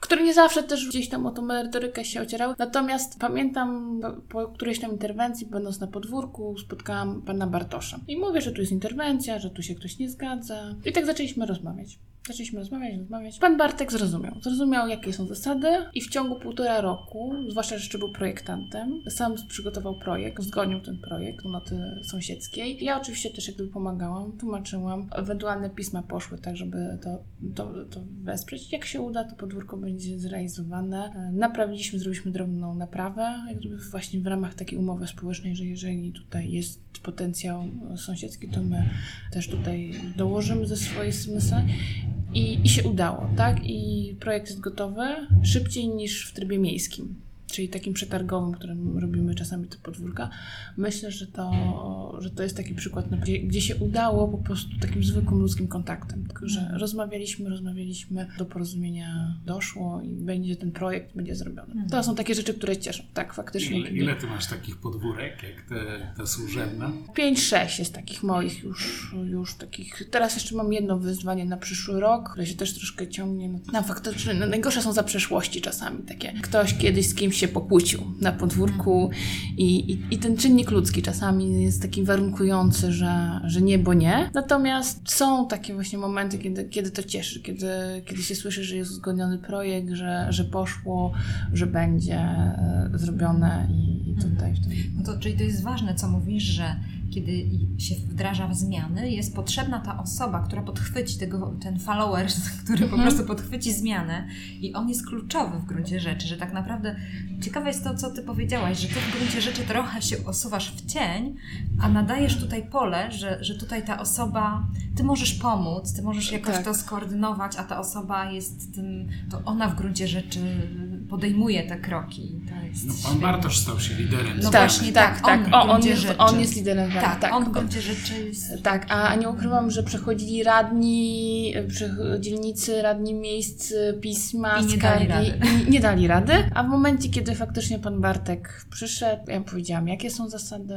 które nie zawsze też gdzieś tam o tą merytorykę się ocierały. Natomiast pamiętam po którejś tam interwencji, będąc na podwórku, spotkałam pana Bartosza. I mówię, że tu jest interwencja, że tu się ktoś nie zgadza. I tak zaczęliśmy rozmawiać. Zaczęliśmy rozmawiać, rozmawiać. Pan Bartek zrozumiał. Zrozumiał, jakie są zasady i w ciągu półtora roku, zwłaszcza, że jeszcze był projektantem, sam przygotował projekt, uzgodnił ten projekt noty sąsiedzkiej. Ja oczywiście też jak gdyby pomagałam, tłumaczyłam. Ewentualne pisma poszły tak, żeby to, to, to wesprzeć. Jak się uda, to podwórko będzie zrealizowane. Naprawiliśmy, zrobiliśmy drobną naprawę, jak gdyby właśnie w ramach takiej umowy społecznej, że jeżeli tutaj jest potencjał sąsiedzki, to my też tutaj dołożymy ze swojej strony. I, I się udało, tak? I projekt jest gotowy szybciej niż w trybie miejskim, czyli takim przetargowym, którym robimy czasami te podwórka. Myślę, że to, że to jest taki przykład, na- gdzie, gdzie się udało po prostu takim zwykłym ludzkim kontaktem. Tylko, że rozmawialiśmy, rozmawialiśmy, do porozumienia doszło i będzie ten projekt, będzie zrobiony. To są takie rzeczy, które cieszą. Tak, faktycznie. Ile, ile ty masz takich podwórek, jak te, te służebne? 5-6 jest takich moich już, już takich. Teraz jeszcze mam jedno wyzwanie na przyszły rok, które się też troszkę ciągnie. No, faktycznie no, najgorsze są za przeszłości czasami takie. Ktoś kiedyś z kimś się pokłócił na podwórku i, i, i ten czynnik ludzki czasami jest taki warunkujący, że, że nie, bo nie. Natomiast są takie właśnie momenty, kiedy, kiedy to cieszy, kiedy, kiedy się słyszy, że jest uzgodniony projekt, że, że poszło, że będzie e, zrobione i, i tutaj w tym. No to, czyli to jest ważne, co mówisz, że kiedy się wdraża zmiany, jest potrzebna ta osoba, która podchwyci tego, ten follower, który po prostu podchwyci zmianę i on jest kluczowy w gruncie rzeczy, że tak naprawdę ciekawe jest to, co ty powiedziałaś, że ty w gruncie rzeczy trochę się osuwasz w cień, a nadajesz tutaj pole, że, że tutaj ta osoba, ty możesz pomóc, ty możesz jakoś Tak. to skoordynować, a ta osoba jest tym, to ona w gruncie rzeczy podejmuje te kroki. To jest No, pan świetne. Bartosz stał się liderem. No zmiany. właśnie, tak, on w O, on, jest, on jest liderem zmiany, Tak, tak. on w gruncie rzeczy jest... Tak, a nie ukrywam, że przychodzili radni, dzielnicy, radni miejsc, pisma, I nie skargi dali rady. i nie dali rady. A w momencie, kiedy faktycznie pan Bartek przyszedł, ja powiedziałam, jakie są zasady,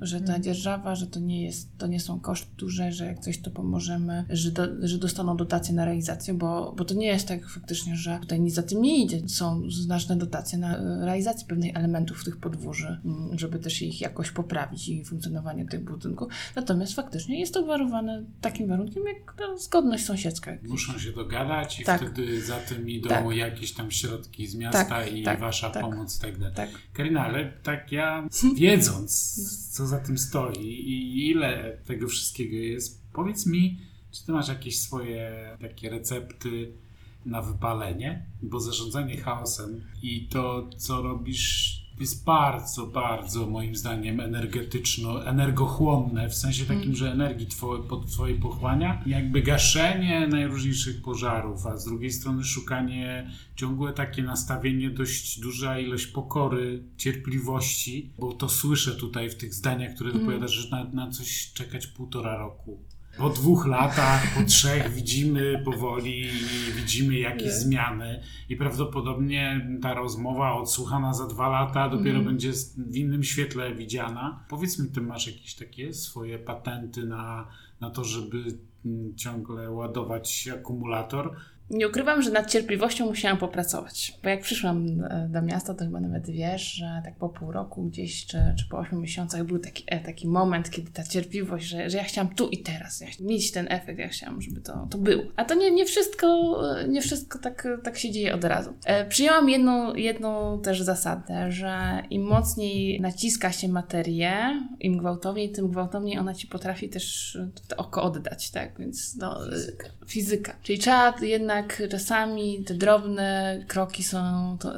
że ta Mhm. dzierżawa, że to nie jest, to nie są koszty duże, że jak coś to pomożemy, że, do, że dostaną dotacje na realizację, bo, bo to nie jest tak faktycznie, że tutaj nic za tym nie idzie. Są znaczne dotacje na e, realizację pewnych elementów tych podwórzy, m, żeby też ich jakoś poprawić i funkcjonowanie tych budynków. Natomiast faktycznie jest to obwarowane takim warunkiem, jak ta zgodność sąsiedzka. Muszą się dogadać i Tak. wtedy za tym idą Tak. jakieś tam środki z miasta Tak, i tak, wasza tak. pomoc i tak dalej. Tak. Karina, ale tak ja wiedząc, co za tym stoi i ile tego wszystkiego jest, powiedz mi, czy ty masz jakieś swoje takie recepty na wypalenie? Bo zarządzanie chaosem i to, co robisz, jest bardzo, bardzo moim zdaniem energetyczno, energochłonne, w sensie takim, mm. że energii twoje, pod twojej pochłania, jakby gaszenie najróżniejszych pożarów, a z drugiej strony szukanie, ciągłe takie nastawienie, dość duża ilość pokory, cierpliwości, bo to słyszę tutaj w tych zdaniach, które mm. dopowiadasz, że na, na coś czekać półtora roku. Po dwóch latach, po trzech widzimy powoli, widzimy jakieś Nie. zmiany i prawdopodobnie ta rozmowa odsłuchana za dwa lata dopiero mm. będzie w innym świetle widziana. Powiedz mi, ty masz jakieś takie swoje patenty na, na to, żeby mm, ciągle ładować akumulator? Nie ukrywam, że nad cierpliwością musiałam popracować. Bo jak przyszłam e, do miasta, to chyba nawet wiesz, że tak po pół roku gdzieś, czy, czy po ośmiu miesiącach był taki, e, taki moment, kiedy ta cierpliwość, że, że ja chciałam tu i teraz, ja mieć ten efekt, ja chciałam, żeby to, to było. A to nie, nie wszystko, nie wszystko tak, tak się dzieje od razu. E, przyjęłam jedną, jedną też zasadę, że im mocniej naciska się materię, im gwałtowniej, tym gwałtowniej ona ci potrafi też to oko oddać, tak? Więc no, fizyka. fizyka. Czyli trzeba jednak jednak czasami te drobne kroki są to,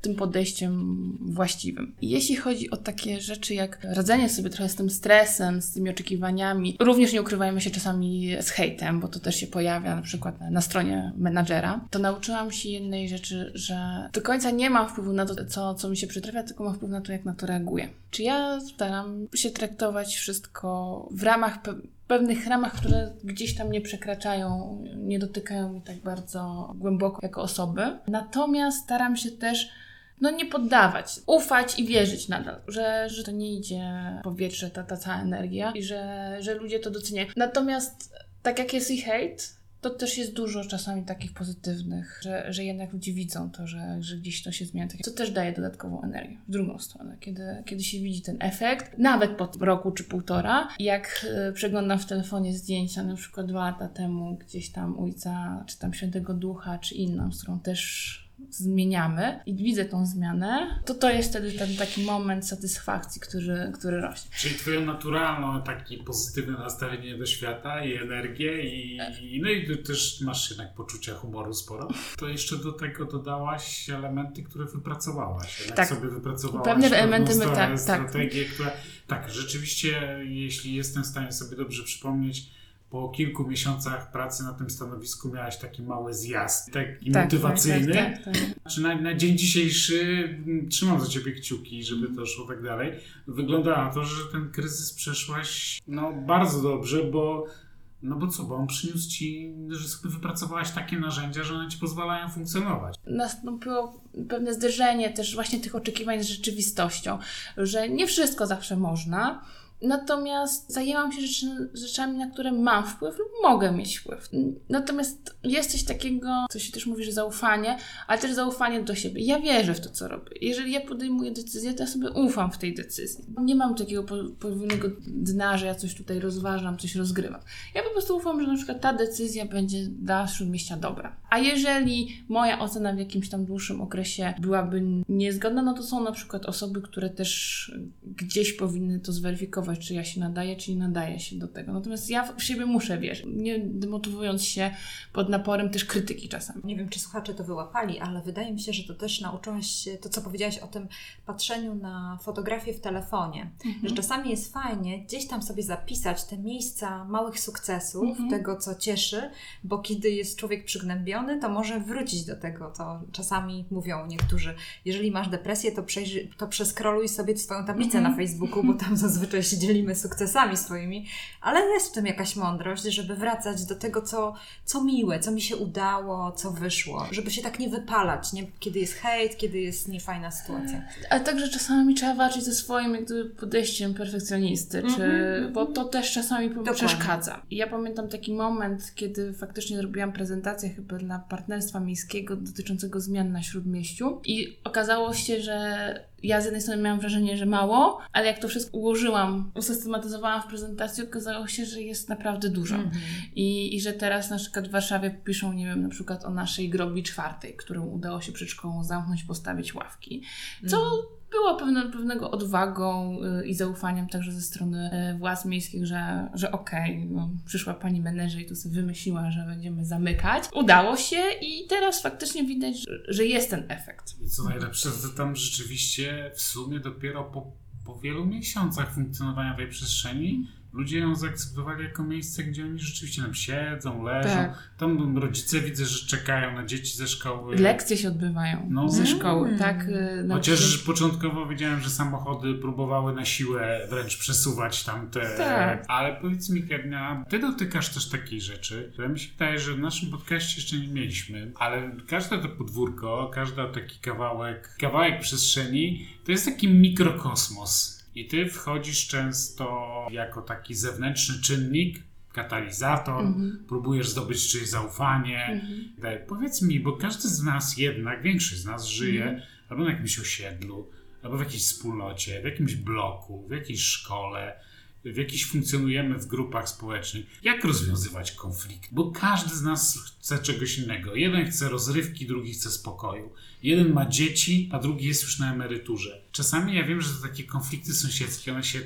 tym podejściem właściwym. jeśli chodzi o takie rzeczy jak radzenie sobie trochę z tym stresem, z tymi oczekiwaniami, również nie ukrywajmy się czasami z hejtem, bo to też się pojawia na przykład na, stronie menadżera, to nauczyłam się jednej rzeczy, że do końca nie ma wpływu na to, co, co mi się przytrafia, tylko ma wpływ na to, jak na to reaguję. Czy ja staram się traktować wszystko w ramach pewnych ramach, które gdzieś tam nie przekraczają, nie dotykają mi tak bardzo głęboko jako osoby. Natomiast staram się też no nie poddawać, ufać i wierzyć nadal, że, że to nie idzie w powietrze, ta, ta cała energia i że, że ludzie to doceniają. Natomiast tak jak jest i hejt, to też jest dużo czasami takich pozytywnych, że, że jednak ludzie widzą to, że, że gdzieś to się zmienia, co też daje dodatkową energię w drugą stronę, kiedy, kiedy się widzi ten efekt, nawet po roku czy półtora, jak y, przeglądam w telefonie zdjęcia na przykład dwa lata temu gdzieś tam Ojca, czy tam Świętego Ducha, czy inną, z którą też zmieniamy i widzę tą zmianę, to to jest wtedy ten taki moment satysfakcji, który, który rośnie. Czyli twoje naturalne, takie pozytywne nastawienie do świata i energię i, i no i też masz jednak poczucia humoru sporo. To jeszcze do tego dodałaś elementy, które wypracowałaś. Jednak tak. sobie wypracowałaś pewne elementy my, tak, tak. strategie, tak. które tak, rzeczywiście, jeśli jestem w stanie sobie dobrze przypomnieć, po kilku miesiącach pracy na tym stanowisku miałaś taki mały zjazd, taki tak, motywacyjny. Tak, tak, tak, Czy na, na, dzień dzisiejszy mm, trzymam za ciebie kciuki, żeby to szło tak dalej. Wygląda na to, że ten kryzys przeszłaś no, bardzo dobrze, bo no bo co, bo on przyniósł ci, że sobie wypracowałaś takie narzędzia, że one ci pozwalają funkcjonować. Nastąpiło pewne zderzenie też właśnie tych oczekiwań z rzeczywistością, że nie wszystko zawsze można Natomiast zajęłam się rzeczy, rzeczami, na które mam wpływ lub mogę mieć wpływ. Natomiast jest coś takiego, co się też mówi, że zaufanie, ale też zaufanie do siebie. Ja wierzę w to, co robię. Jeżeli ja podejmuję decyzję, to ja sobie ufam w tej decyzji. Nie mam takiego podwójnego dna, że ja coś tutaj rozważam, coś rozgrywam. Ja po prostu ufam, że na przykład ta decyzja będzie dla Śródmieścia dobra. A jeżeli moja ocena w jakimś tam dłuższym okresie byłaby niezgodna, no to są na przykład osoby, które też gdzieś powinny to zweryfikować czy ja się nadaję, czy nie nadaję się do tego. Natomiast ja w siebie muszę wierzyć, nie demotywując się pod naporem też krytyki czasami. Nie wiem, czy słuchacze to wyłapali, ale wydaje mi się, że to też nauczyłaś się, to co powiedziałaś o tym patrzeniu na fotografię w telefonie, mhm. że czasami jest fajnie gdzieś tam sobie zapisać te miejsca małych sukcesów, mhm. tego, co cieszy, bo kiedy jest człowiek przygnębiony, to może wrócić do tego. To czasami mówią niektórzy, jeżeli masz depresję, to, przejrzy, to przeskroluj sobie swoją tablicę mhm. na Facebooku, bo tam zazwyczaj się dzielimy sukcesami swoimi, ale jest w tym jakaś mądrość, żeby wracać do tego, co, co miłe, co mi się udało, co wyszło, żeby się tak nie wypalać, nie? kiedy jest hejt, kiedy jest niefajna sytuacja. Ale także czasami trzeba walczyć ze swoim podejściem perfekcjonisty, czy, mm-hmm. bo to też czasami Dokładnie. przeszkadza. Ja pamiętam taki moment, kiedy faktycznie zrobiłam prezentację chyba dla partnerstwa miejskiego dotyczącego zmian na Śródmieściu i okazało się, że ja z jednej strony miałam wrażenie, że mało, ale jak to wszystko ułożyłam, usystematyzowałam w prezentacji, okazało się, że jest naprawdę dużo. Mm -hmm. I, I że teraz na przykład w Warszawie piszą, nie wiem, na przykład o naszej grobli czwartej, którą udało się przed szkołą zamknąć, postawić ławki. Co mm było pewne, pewnego odwagą y, i zaufaniem także ze strony y, władz miejskich, że, że okej, okay, no, przyszła pani menedżer i tu sobie wymyśliła, że będziemy zamykać. Udało się i teraz faktycznie widać, że, że jest ten efekt. I co najlepsze, to tam rzeczywiście w sumie dopiero po, po wielu miesiącach funkcjonowania tej przestrzeni ludzie ją zaakceptowali jako miejsce, gdzie oni rzeczywiście tam siedzą, leżą. Tak. Tam rodzice widzę, że czekają na dzieci ze szkoły. Lekcje się odbywają no. ze szkoły, mm. tak? Y, Chociaż początkowo wiedziałem, że samochody próbowały na siłę wręcz przesuwać tamte. Tak. Ale powiedz mi, Kednia, ty dotykasz też takiej rzeczy, które mi się wydaje, że w naszym podcaście jeszcze nie mieliśmy, ale każde to podwórko, każdy taki kawałek, kawałek przestrzeni to jest taki mikrokosmos. I ty wchodzisz często jako taki zewnętrzny czynnik, katalizator, mhm. próbujesz zdobyć czyjeś zaufanie. Mhm. Powiedz mi, bo każdy z nas jednak, większość z nas żyje mhm. albo na jakimś osiedlu, albo w jakiejś wspólnocie, w jakimś bloku, w jakiejś szkole w jakiś funkcjonujemy w grupach społecznych. Jak rozwiązywać konflikt? Bo każdy z nas chce czegoś innego. Jeden chce rozrywki, drugi chce spokoju. Jeden ma dzieci, a drugi jest już na emeryturze. Czasami ja wiem, że to takie konflikty sąsiedzkie, one się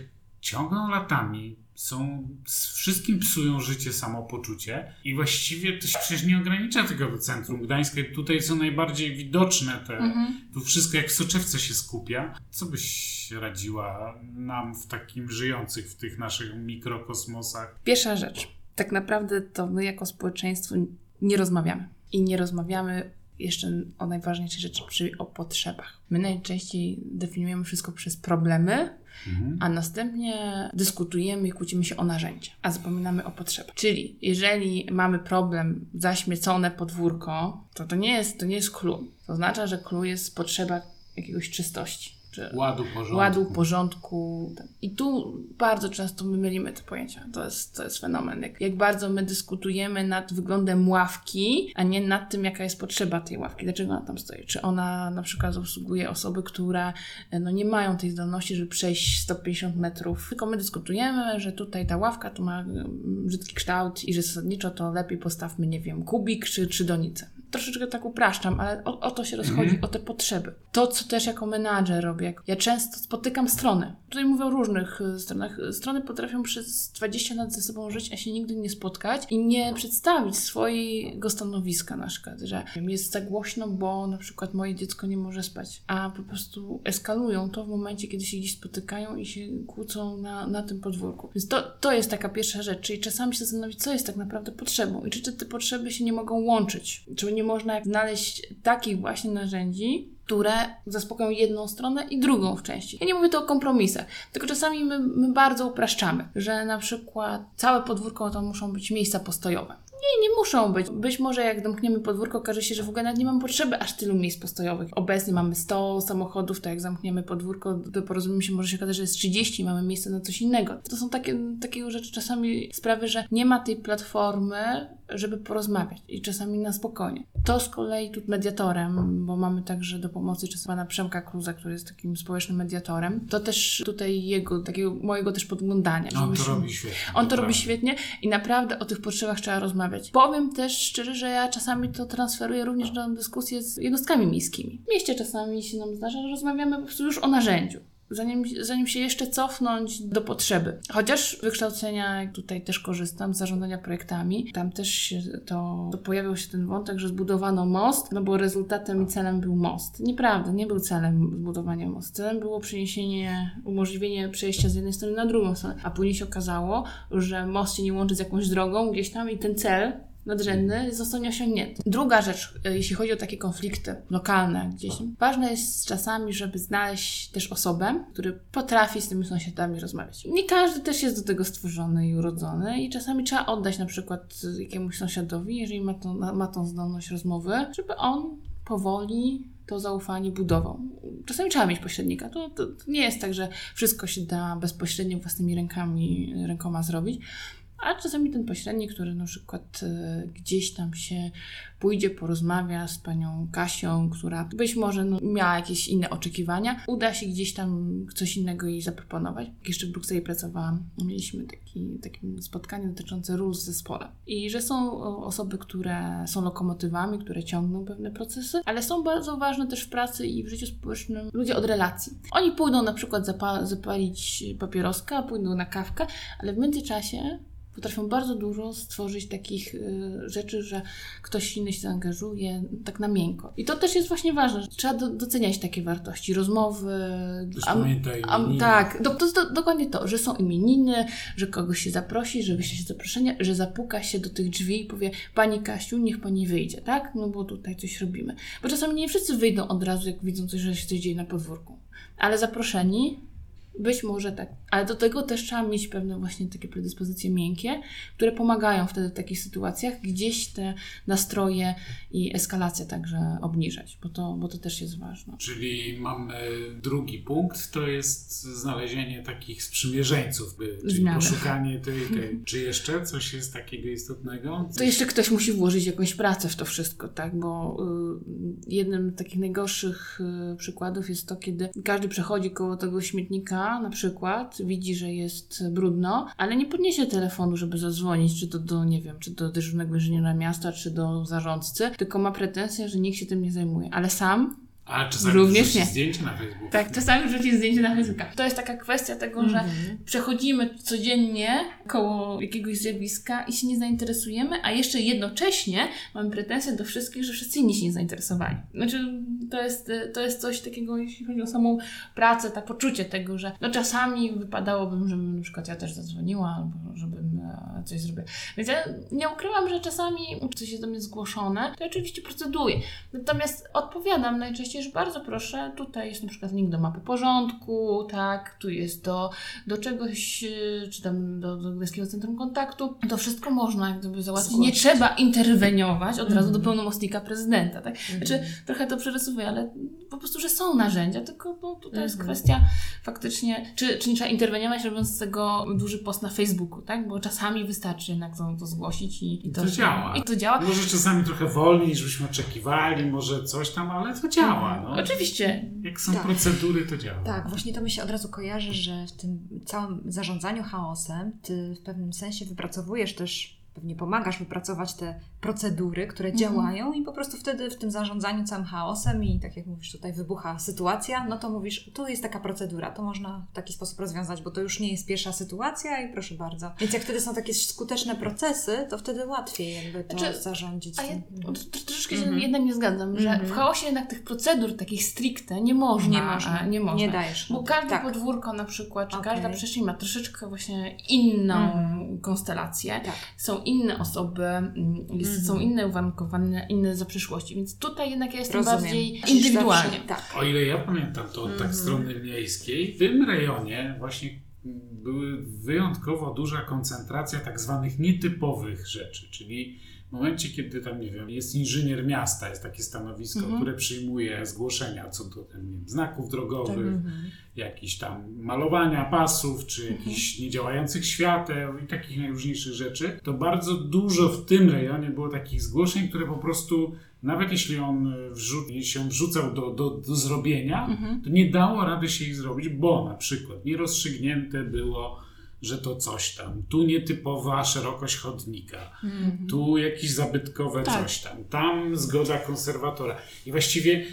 ciągną latami, są, z wszystkim psują życie, samopoczucie i właściwie to się przecież nie ogranicza tylko do centrum Gdańska. Tutaj są najbardziej widoczne te, mhm. tu wszystko jak w soczewce się skupia. Co byś radziła nam w takim żyjących w tych naszych mikrokosmosach? Pierwsza rzecz. Tak naprawdę to my jako społeczeństwo nie rozmawiamy. I nie rozmawiamy jeszcze o najważniejszej rzeczy, czyli o potrzebach. My najczęściej definiujemy wszystko przez problemy, mhm. a następnie dyskutujemy i kłócimy się o narzędzia, a zapominamy o potrzebach. Czyli jeżeli mamy problem, zaśmiecone podwórko, to to nie jest, to nie jest clue. To oznacza, że clue jest potrzeba jakiegoś czystości czy ładu porządku. ładu, porządku. I tu bardzo często my mylimy te pojęcia. To jest, to jest fenomen. Jak, jak bardzo my dyskutujemy nad wyglądem ławki, a nie nad tym, jaka jest potrzeba tej ławki. Dlaczego ona tam stoi? Czy ona na przykład obsługuje osoby, które e, no, nie mają tej zdolności, żeby przejść 150 metrów. Tylko my dyskutujemy, że tutaj ta ławka tu ma mm, brzydki kształt i że zasadniczo to lepiej postawmy, nie wiem, kubik czy, czy donicę. Troszeczkę tak upraszczam, ale o, o to się rozchodzi, mm -hmm. o te potrzeby. To, co też jako menadżer robię, ja często spotykam strony. Tutaj mówię o różnych e, stronach. Strony potrafią przez 20 lat ze sobą żyć, a się nigdy nie spotkać i nie przedstawić swojego stanowiska na przykład, że jest za głośno, bo na przykład moje dziecko nie może spać, a po prostu eskalują to w momencie, kiedy się gdzieś spotykają i się kłócą na, na tym podwórku. Więc to, to jest taka pierwsza rzecz, czyli czasami się zastanowić, co jest tak naprawdę potrzebą i czy, czy te potrzeby się nie mogą łączyć, czy nie można znaleźć takich właśnie narzędzi, które zaspokoją jedną stronę i drugą w części. Ja nie mówię tu o kompromisach, tylko czasami my, my bardzo upraszczamy, że na przykład całe podwórko to muszą być miejsca postojowe. Nie, nie muszą być. Być może jak domkniemy podwórko, okaże się, że w ogóle nie mamy potrzeby aż tylu miejsc postojowych. Obecnie mamy 100 samochodów, to jak zamkniemy podwórko, to porozumiemy się, może się okazać, że jest 30 i mamy miejsce na coś innego. To są takie, takie rzeczy czasami sprawy, że nie ma tej platformy, żeby porozmawiać i czasami na spokojnie. To z kolei tu mediatorem, bo mamy także do pomocy czasem pana Przemka Kluza, który jest takim społecznym mediatorem, to też tutaj jego, takiego mojego też podglądania. On to robi świetnie. On to, robi świetnie i naprawdę o tych potrzebach trzeba rozmawiać. Powiem też szczerze, że ja czasami to transferuję również do dyskusji z jednostkami miejskimi. W mieście czasami się nam zdarza, że rozmawiamy po prostu już o narzędziu zanim, zanim się jeszcze cofnąć do potrzeby. Chociaż wykształcenia tutaj też korzystam z zarządzania projektami. Tam też się to, to pojawił się ten wątek, że zbudowano most, no bo rezultatem i celem był most. Nieprawda, nie był celem zbudowania mostu. Celem było przeniesienie, umożliwienie przejścia z jednej strony na drugą stronę. A później się okazało, że most się nie łączy z jakąś drogą gdzieś tam i ten cel nadrzędny został nieosiągnięty. Druga rzecz, e, jeśli chodzi o takie konflikty lokalne gdzieś, ważne jest czasami, żeby znaleźć też osobę, która potrafi z tymi sąsiadami rozmawiać. Nie każdy też jest do tego stworzony i urodzony i czasami trzeba oddać na przykład jakiemuś sąsiadowi, jeżeli ma, to, ma tą zdolność rozmowy, żeby on powoli to zaufanie budował. Czasami trzeba mieć pośrednika. To, to, to, nie jest tak, że wszystko się da bezpośrednio własnymi rękami, rękoma zrobić, A czasami ten pośrednik, który na przykład e, gdzieś tam się pójdzie, porozmawia z panią Kasią, która być może no, miała jakieś inne oczekiwania, uda się gdzieś tam coś innego jej zaproponować. Jeszcze w Brukseli pracowałam, mieliśmy taki, takie spotkanie dotyczące ról w zespole. I że są osoby, które są lokomotywami, które ciągną pewne procesy, ale są bardzo ważne też w pracy i w życiu społecznym ludzie od relacji. Oni pójdą na przykład zapa- zapalić papieroska, pójdą na kawkę, ale w międzyczasie potrafią bardzo dużo stworzyć takich y, rzeczy, że ktoś inny się zaangażuje tak na miękko. I to też jest właśnie ważne. że Trzeba do, doceniać takie wartości, rozmowy. Też am- am- tak, do, to jest do, dokładnie to, że są imieniny, że kogoś się zaprosi, że wyśle się zaproszenie, że zapuka się do tych drzwi i powie Pani Kasiu, niech Pani wyjdzie, tak? No bo tutaj coś robimy. Bo czasami nie wszyscy wyjdą od razu, jak widzą coś, że się coś dzieje na podwórku. Ale zaproszeni być może tak, ale do tego też trzeba mieć pewne właśnie takie predyspozycje miękkie, które pomagają wtedy w takich sytuacjach gdzieś te nastroje i eskalację także obniżać, bo to, bo to też jest ważne. Czyli mamy drugi punkt, to jest znalezienie takich sprzymierzeńców, by, czyli Zmiany. poszukanie tej, tej. Czy jeszcze coś jest takiego istotnego? To jeszcze ktoś musi włożyć jakąś pracę w to wszystko, tak? Bo y, jednym z takich najgorszych y, przykładów jest to, kiedy każdy przechodzi koło tego śmietnika, na przykład, widzi, że jest brudno, ale nie podniesie telefonu, żeby zadzwonić, czy to do, nie wiem, czy do dyżurnego inżyniera miasta, czy do zarządcy, tylko ma pretensję, że nikt się tym nie zajmuje. Ale sam A czasami Również nie. zdjęcie na Facebooku. tak, czasami wrzuci zdjęcie na Facebooka. To jest taka kwestia tego, że przechodzimy codziennie koło jakiegoś zjawiska i się nie zainteresujemy, a jeszcze jednocześnie mamy pretensje do wszystkich, że wszyscy inni się nie zainteresowali. Znaczy, to jest, to jest coś takiego, jeśli chodzi o samą pracę, tak poczucie tego, że no czasami wypadałoby, żebym na przykład ja też zadzwoniła, albo żebym coś zrobiła. Więc ja nie ukrywam, że czasami coś jest do mnie zgłoszone, to ja oczywiście proceduję. Natomiast odpowiadam najczęściej, że bardzo proszę, tutaj jest na przykład link do mapy porządku, tak, tu jest do, do czegoś, yy, czy tam do, do Gdańskiego Centrum Kontaktu. To wszystko można jak gdyby załatwić. Nie trzeba interweniować od razu do pełnomocnika prezydenta, tak? Znaczy, trochę to przerysowuję, ale po prostu, że są narzędzia, tylko no, tutaj jest kwestia faktycznie, czy, czy nie trzeba interweniować, robiąc z tego duży post na Facebooku, tak? Bo czasami wystarczy jednak to, to zgłosić i, i to, To działa. I to działa. Może czasami trochę wolniej niż byśmy oczekiwali, może coś tam, ale to działa. No. Oczywiście. Jak są Tak. procedury, to działa. Tak, właśnie to mi się od razu kojarzy, że w tym całym zarządzaniu chaosem ty w pewnym sensie wypracowujesz też, pewnie pomagasz wypracować te procedury, które działają i po prostu wtedy w tym zarządzaniu całym chaosem i tak jak mówisz, tutaj wybucha sytuacja, no to mówisz, tu jest taka procedura, to można w taki sposób rozwiązać, bo to już nie jest pierwsza sytuacja i proszę bardzo. Więc jak wtedy są takie skuteczne procesy, to wtedy łatwiej jakby to Znaczy, zarządzić. A ja tr- troszeczkę się jednak nie zgadzam, że w chaosie jednak tych procedur takich stricte nie można. Nie można. a, Nie, można. Nie dajesz Bo każde Tak. podwórko na przykład, czy każda przestrzeń ma troszeczkę właśnie inną konstelację. Tak. Są inne osoby, mm, jest, są inne uwarunkowania, inne za przyszłości. Więc tutaj jednak ja jestem Rozumiem. bardziej indywidualnie. zawsze- Tak. O ile ja pamiętam to od tak strony miejskiej, w tym rejonie właśnie były wyjątkowo duża koncentracja tak zwanych nietypowych rzeczy, czyli momencie, kiedy tam, nie wiem, jest inżynier miasta, jest takie stanowisko, które przyjmuje zgłoszenia co do tam, wiem, znaków drogowych, jakichś tam malowania pasów, czy jakichś niedziałających świateł i takich najróżniejszych rzeczy, to bardzo dużo w tym rejonie było takich zgłoszeń, które po prostu, nawet jeśli on e, wrzu- jeśli on wrzucał do, do, do zrobienia, to nie dało rady się ich zrobić, bo na przykład nierozstrzygnięte było że to coś tam, tu nietypowa szerokość chodnika, tu jakieś zabytkowe Tak. coś tam, tam zgoda konserwatora. I właściwie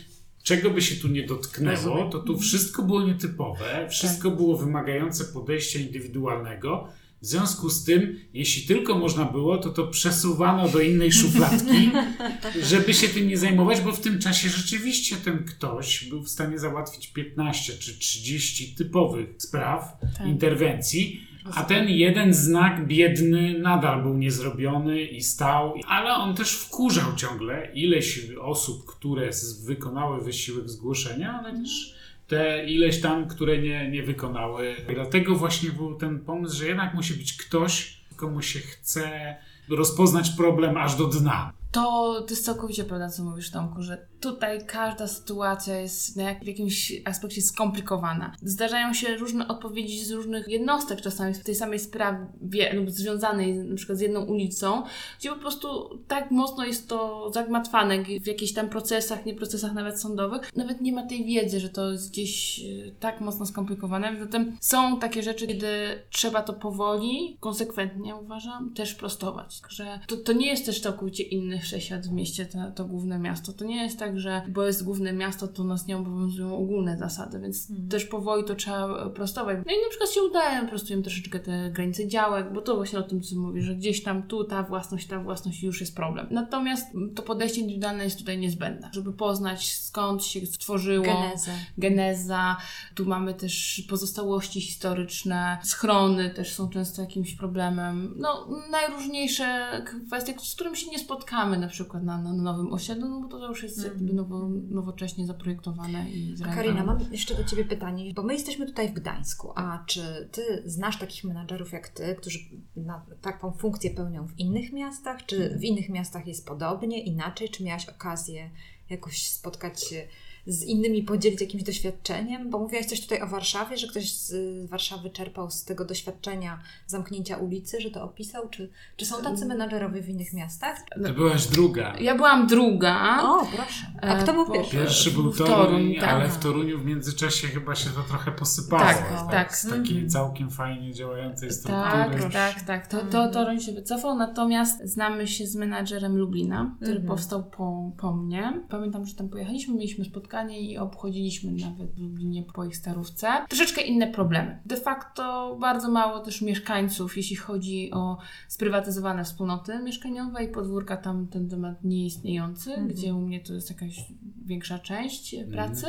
czego by się tu nie dotknęło, to tu wszystko było nietypowe, wszystko Tak. było wymagające podejścia indywidualnego. W związku z tym, jeśli tylko można było, to to przesuwano do innej szufladki, żeby się tym nie zajmować, bo w tym czasie rzeczywiście ten ktoś był w stanie załatwić 15 czy 30 typowych spraw, Tak. interwencji, a ten jeden znak biedny nadal był niezrobiony i stał, ale on też wkurzał ciągle ileś osób, które wykonały wysiłek zgłoszenia, ale też te ileś tam, które nie, nie wykonały. I dlatego właśnie był ten pomysł, że jednak musi być ktoś, komu się chce rozpoznać problem aż do dna. To, to jest całkowicie prawda, co mówisz, Tomku, że tutaj każda sytuacja jest w jakimś aspekcie skomplikowana. Zdarzają się różne odpowiedzi z różnych jednostek czasami w tej samej sprawie lub związanej na przykład z jedną ulicą, gdzie po prostu tak mocno jest to zagmatwane w jakichś tam procesach, nie procesach nawet sądowych. Nawet nie ma tej wiedzy, że to jest gdzieś e, tak mocno skomplikowane. Zatem są takie rzeczy, kiedy trzeba to powoli, konsekwentnie uważam, też prostować. Że to, to nie jest też całkowicie inny wszechświat w mieście, to, to główne miasto. To nie jest tak, że bo jest główne miasto, to nas nie obowiązują ogólne zasady, więc mm. też powoli to trzeba prostować. No i na przykład się udaje, prostujemy troszeczkę te granice działek, bo to właśnie o tym, co mówisz, że gdzieś tam tu ta własność, ta własność już jest problem. Natomiast to podejście indywidualne jest tutaj niezbędne, żeby poznać skąd się stworzyło. Geneza. Geneza. Tu mamy też pozostałości historyczne, schrony też są często jakimś problemem. No, najróżniejsze kwestie, z którymi się nie spotkamy na przykład na, na nowym osiedlu, no bo to już jest mm. Jakby nowo, nowocześnie zaprojektowane i zrealizowane. Karina, mam jeszcze do Ciebie pytanie, bo my jesteśmy tutaj w Gdańsku, a czy Ty znasz takich menadżerów jak Ty, którzy taką funkcję pełnią w innych miastach? Czy w innych miastach jest podobnie, inaczej? Czy miałaś okazję jakoś spotkać się z innymi podzielić jakimś doświadczeniem? Bo mówiłaś coś tutaj o Warszawie, że ktoś z Warszawy czerpał z tego doświadczenia zamknięcia ulicy, że to opisał. Czy, czy są tacy menadżerowie w innych miastach? Ty byłaś druga. Ja byłam druga. O, proszę. A kto był pierwszy? Pierwszy był Toruń, Toruń tak. ale w Toruniu w międzyczasie chyba się to trochę posypało. Tak, tak. tak. Z takiej mm. całkiem fajnie działającej struktury. Tak, tak, tak. To, to mhm. Toruń się wycofał, natomiast znamy się z menadżerem Lublina, który mm -hmm. powstał po, po mnie. Pamiętam, że tam pojechaliśmy, mieliśmy spotkanie spotkanie i obchodziliśmy nawet w Lublinie po ich starówce. Troszeczkę inne problemy. De facto bardzo mało też mieszkańców, jeśli chodzi o sprywatyzowane wspólnoty mieszkaniowe i podwórka, tam ten temat nieistniejący, -hmm. gdzie u mnie to jest jakaś większa część -hmm. pracy.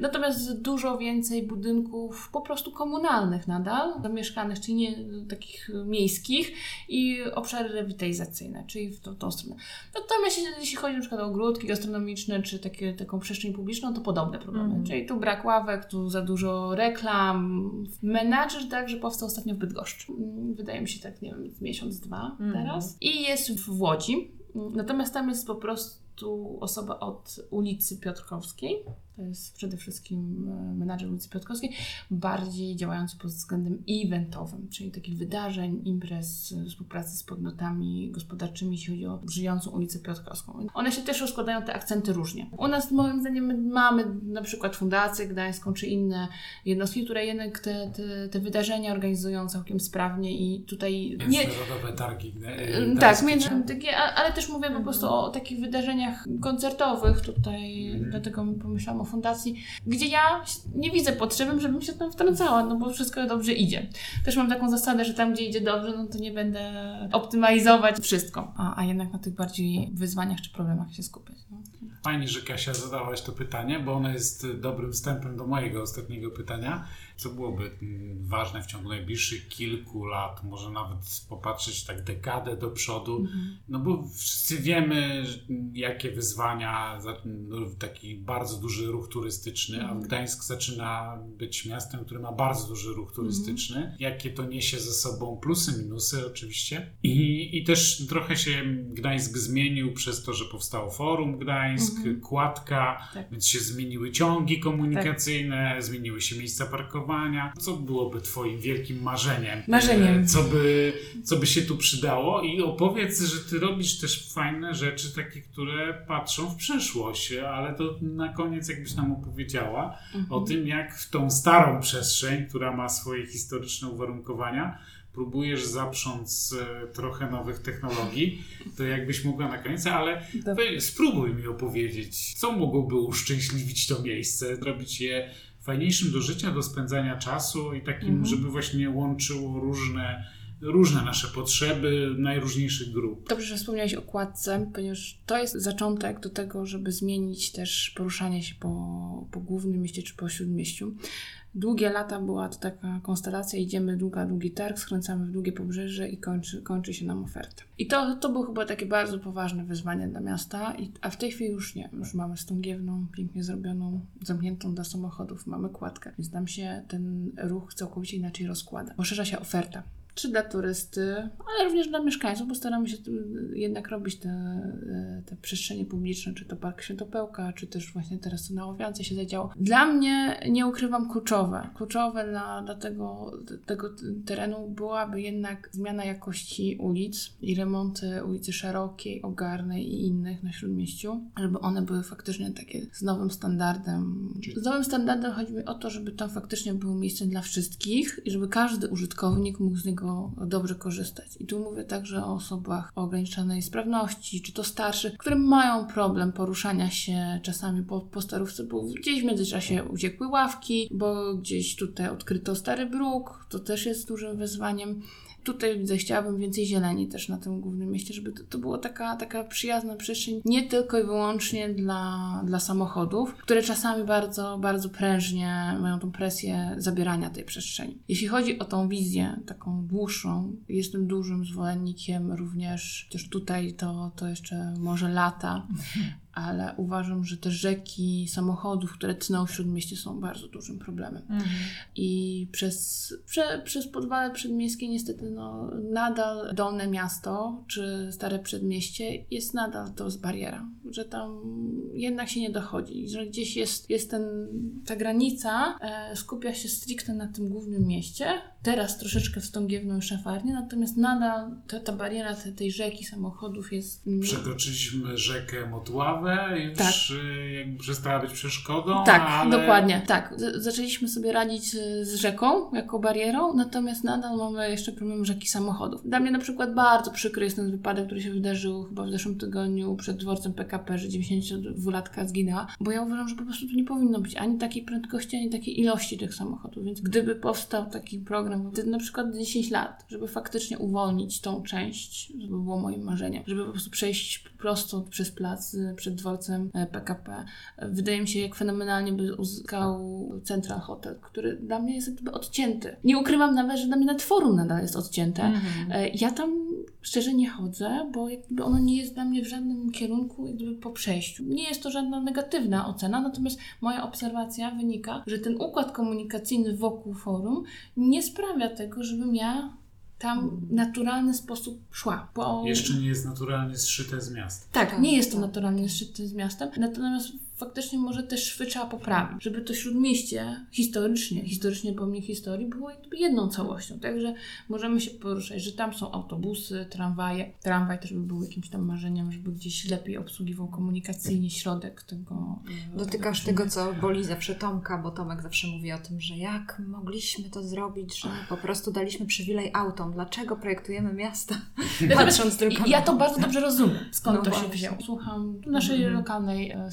Natomiast dużo więcej budynków po prostu komunalnych nadal, zamieszkanych, czyli nie takich miejskich i obszary rewitalizacyjne, czyli w tą, tą stronę. Natomiast jeśli chodzi na przykład o ogródki gastronomiczne, czy takie, taką przestrzeń publiczną, publiczną, to podobne problemy. Mm. Czyli tu brak ławek, tu za dużo reklam. Menadżer także powstał ostatnio w Bydgoszczy. Wydaje mi się tak, nie wiem, miesiąc, dwa mm. teraz. I jest w Łodzi. Natomiast tam jest po prostu osoba od ulicy Piotrkowskiej, to jest przede wszystkim e, menadżer ulicy Piotrkowskiej, bardziej działający pod względem eventowym, czyli takich wydarzeń, imprez, współpracy z podmiotami gospodarczymi, jeśli chodzi o żyjącą ulicę Piotrkowską. One się też rozkładają te akcenty różnie. U nas moim zdaniem mamy na przykład Fundację Gdańską, czy inne jednostki, które jednak te, te, te wydarzenia organizują całkiem sprawnie i tutaj... Nie... Międzynarodowe targi. E, tak, międzynarodowe, ale też mówię po prostu o takich wydarzeniach koncertowych tutaj, mm. dlatego pomyślałam o fundacji, gdzie ja nie widzę potrzeby, żebym się tam wtrącała, no bo wszystko dobrze idzie. Też mam taką zasadę, że tam, gdzie idzie dobrze, no to nie będę optymalizować wszystko, a, a jednak na tych bardziej wyzwaniach czy problemach się skupiać. No. Fajnie, że Kasia zadałaś to pytanie, bo ono jest dobrym wstępem do mojego ostatniego pytania. Co byłoby mm, ważne w ciągu najbliższych kilku lat, może nawet popatrzeć tak dekadę do przodu, mhm. no bo wszyscy wiemy, jakie wyzwania, no, taki bardzo duży ruch turystyczny, a mhm. Gdańsk zaczyna być miastem, które ma bardzo duży ruch turystyczny. Mhm. Jakie to niesie ze sobą plusy, minusy oczywiście. I, I też trochę się Gdańsk zmienił przez to, że powstało Forum Gdańsk. Kładka, tak. więc się zmieniły ciągi komunikacyjne, tak. zmieniły się miejsca Co byłoby Twoim wielkim marzeniem? Marzeniem. E, co by, co by się tu przydało? I opowiedz, że Ty robisz też fajne rzeczy, takie, które patrzą w przyszłość, ale to na koniec jakbyś nam opowiedziała mhm. o tym, jak w tą starą przestrzeń, która ma swoje historyczne uwarunkowania, próbujesz zaprząc e, trochę nowych technologii, to jakbyś mogła na koniec, ale spróbuj mi opowiedzieć, co mogłoby uszczęśliwić to miejsce, zrobić je fajniejszym do życia, do spędzania czasu i takim, mhm. żeby właśnie łączyło różne różne nasze potrzeby najróżniejszych grup. Dobrze, że wspomniałeś o kładce, ponieważ to jest zaczątek do tego, żeby zmienić też poruszanie się po, po głównym mieście czy po śródmieściu. Długie lata była to taka konstelacja, idziemy długa, długi targ, skręcamy w długie pobrzeże i kończy, kończy się nam oferta. I to, to było chyba takie bardzo poważne wyzwanie dla miasta, i, a w tej chwili już nie. Już mamy stągiewną, pięknie zrobioną, zamkniętą dla samochodów, mamy kładkę, więc nam się ten ruch całkowicie inaczej rozkłada. Poszerza się oferta czy dla turysty, ale również dla mieszkańców, bo staramy się jednak robić te, te przestrzenie publiczne, czy to Park Świętopełka, czy też właśnie teraz to na Łowiance się zadziało. Dla mnie, nie ukrywam, kluczowe. Kluczowe dla, dla tego, tego terenu byłaby jednak zmiana jakości ulic i remonty ulicy Szerokiej, Ogarnej i innych na Śródmieściu, żeby one były faktycznie takie z nowym standardem. Z nowym standardem chodzi mi o to, żeby tam faktycznie było miejsce dla wszystkich i żeby każdy użytkownik mógł z niego dobrze korzystać. I tu mówię także o osobach o ograniczonej sprawności, czy to starszych, które mają problem poruszania się czasami po, po starówce, bo gdzieś w międzyczasie uciekły ławki, bo gdzieś tutaj odkryto stary bruk, to też jest dużym wyzwaniem tutaj widzę, chciałabym więcej zieleni też na tym głównym mieście, żeby to, to była taka, taka przyjazna przestrzeń nie tylko i wyłącznie dla, dla samochodów, które czasami bardzo, bardzo prężnie mają tą presję zabierania tej przestrzeni. Jeśli chodzi o tą wizję taką dłuższą, jestem dużym zwolennikiem również, chociaż tutaj to, to jeszcze może lata, ale uważam, że te rzeki samochodów, które tną w Śródmieście są bardzo dużym problemem. Mhm. I przez, prze, przez podwale przedmiejskie niestety no, nadal Dolne Miasto czy Stare Przedmieście jest nadal to z bariera, że tam jednak się nie dochodzi, że gdzieś jest, jest ten, ta granica e, skupia się stricte na tym głównym mieście, teraz troszeczkę wstągiewną szafarnię, natomiast nadal ta, ta bariera te, tej rzeki samochodów jest... Przekroczyliśmy rzekę Motławę, już tak. Y, jakby przestała być przeszkodą. Tak, ale... dokładnie, tak. zaczęliśmy sobie radzić z rzeką jako barierą, natomiast nadal mamy jeszcze problem rzeki samochodów. Dla mnie na przykład bardzo przykry jest ten wypadek, który się wydarzył chyba w zeszłym tygodniu przed dworcem PKP, że 92-latka zginęła, bo ja uważam, że po prostu tu nie powinno być ani takiej prędkości, ani takiej ilości tych samochodów, więc gdyby powstał taki program, na przykład 10 lat, żeby faktycznie uwolnić tą część, to by było moim marzeniem, żeby po prostu przejść prosto przez plac przed dworcem PKP. E, Wydaje mi się, jak fenomenalnie by uzyskał Central Hotel, który dla mnie jest jakby odcięty. Nie ukrywam nawet, że dla mnie nawet forum nadal jest odcięte. Mm-hmm. Ja tam szczerze nie chodzę, bo jakby ono nie jest dla mnie w żadnym kierunku jakby po przejściu. Nie jest to żadna negatywna ocena, natomiast moja obserwacja wynika, że ten układ komunikacyjny wokół forum nie sprawia tego, żebym ja tam w naturalny sposób szła. Bo... Jeszcze nie jest naturalnie zszyte z miasta. Tak, tak nie jest to tak. naturalnie zszyte z miastem, natomiast faktycznie może też szwy trzeba poprawić, żeby to śródmieście historycznie, historycznie pomnik historii było jakby jedną całością, także możemy się poruszać, że tam są autobusy, tramwaje, tramwaj też by był jakimś tam marzeniem, żeby gdzieś lepiej obsługiwał komunikacyjnie środek tego. E, Dotykasz tego, tego, co boli zawsze Tomka, bo Tomek zawsze mówi o tym, że jak mogliśmy to zrobić, że po prostu daliśmy przywilej autom, dlaczego projektujemy miasta, patrząc tylko Ja to bardzo dobrze rozumiem, skąd no to właśnie. się wzięło. Słucham naszej -hmm. lokalnej e,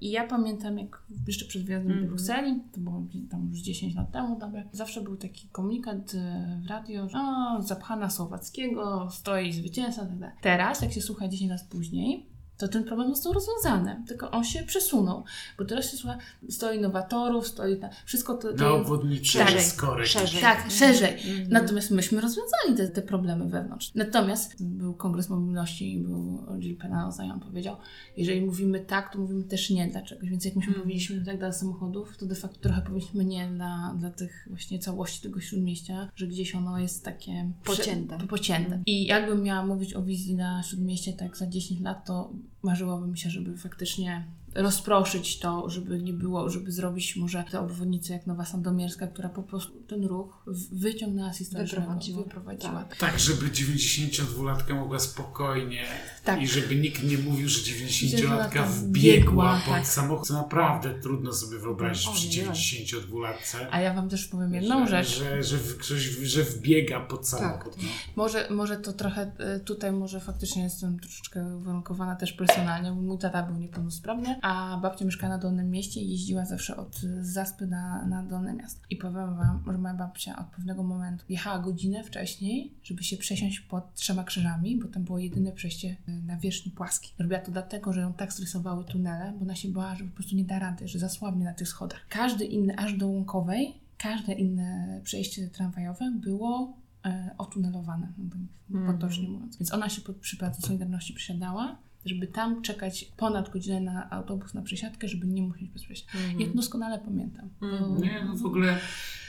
i ja pamiętam, jak jeszcze przed wyjazdem mm do mhm. Brukseli, to było tam już 10 lat temu, dobra, zawsze był taki komunikat e, w radio, że o, zapchana Słowackiego, stoi zwycięzca, tak Teraz, jak się słucha 10 lat później, to ten problem został rozwiązany, tylko on się przesunął, bo teraz się słucha, stoi nowatorów, stoi ta, wszystko to... to Na obwodnicy tak, szerzej, szerzej. Tak, szerzej. Mm -hmm. Natomiast myśmy rozwiązali te, te problemy wewnątrz. Natomiast był Kongres Mobilności i był Jill Penaloza i on powiedział, jeżeli mówimy tak, to mówimy też nie dla czegoś, więc jak myśmy mm. powiedzieliśmy tak dla samochodów, to de facto trochę powiedzieliśmy nie dla, dla tych właśnie całości tego śródmieścia, że gdzieś ono jest takie... Pocięte. Prze, pocięte. Mm. I jakbym miała mówić o wizji na śródmieście tak za 10 lat, to marzyłoby mi się, żeby faktycznie rozproszyć to, żeby nie było, żeby zrobić może tę obwodnicę jak Nowa Sandomierska, która po prostu ten ruch wyciągnęła z wyprowadziła. wyprowadziła. Tak. tak, żeby 92-latka mogła spokojnie tak. i żeby nikt nie mówił, że 90-latka wbiegła pod tak. samochód. Naprawdę trudno sobie wyobrazić no, przy 92-latce. A ja Wam też powiem jedną że, rzecz. Że, że, ktoś, że wbiega pod tak. samochód. No. Może, może to trochę e, tutaj może faktycznie jestem troszeczkę uwarunkowana też personalnie, bo mój tata był niepełnosprawny, a babcia mieszkała na Dolnym Mieście i jeździła zawsze od Zaspy na, na Dolne Miasto. I powiem Wam, że moja babcia od pewnego momentu jechała godzinę wcześniej, żeby się przesiąść pod trzema krzyżami, bo tam było jedyne przejście e, na wierzchni płaski. Robiła to dlatego, że ją tak stresowały tunele, bo ona się bała, że po prostu nie da rady, że zasłabnie na tych schodach. Każdy inny, aż do Łąkowej, każde inne przejście tramwajowe było e, otunelowane, potocznie mówiąc. Więc ona się pod, przy Placu Solidarności przesiadała, żeby tam czekać ponad godzinę na autobus, na przesiadkę, żeby nie musieć bezpośrednio. Mhm. Ja to doskonale pamiętam. Mhm. Bo- Nie, no w ogóle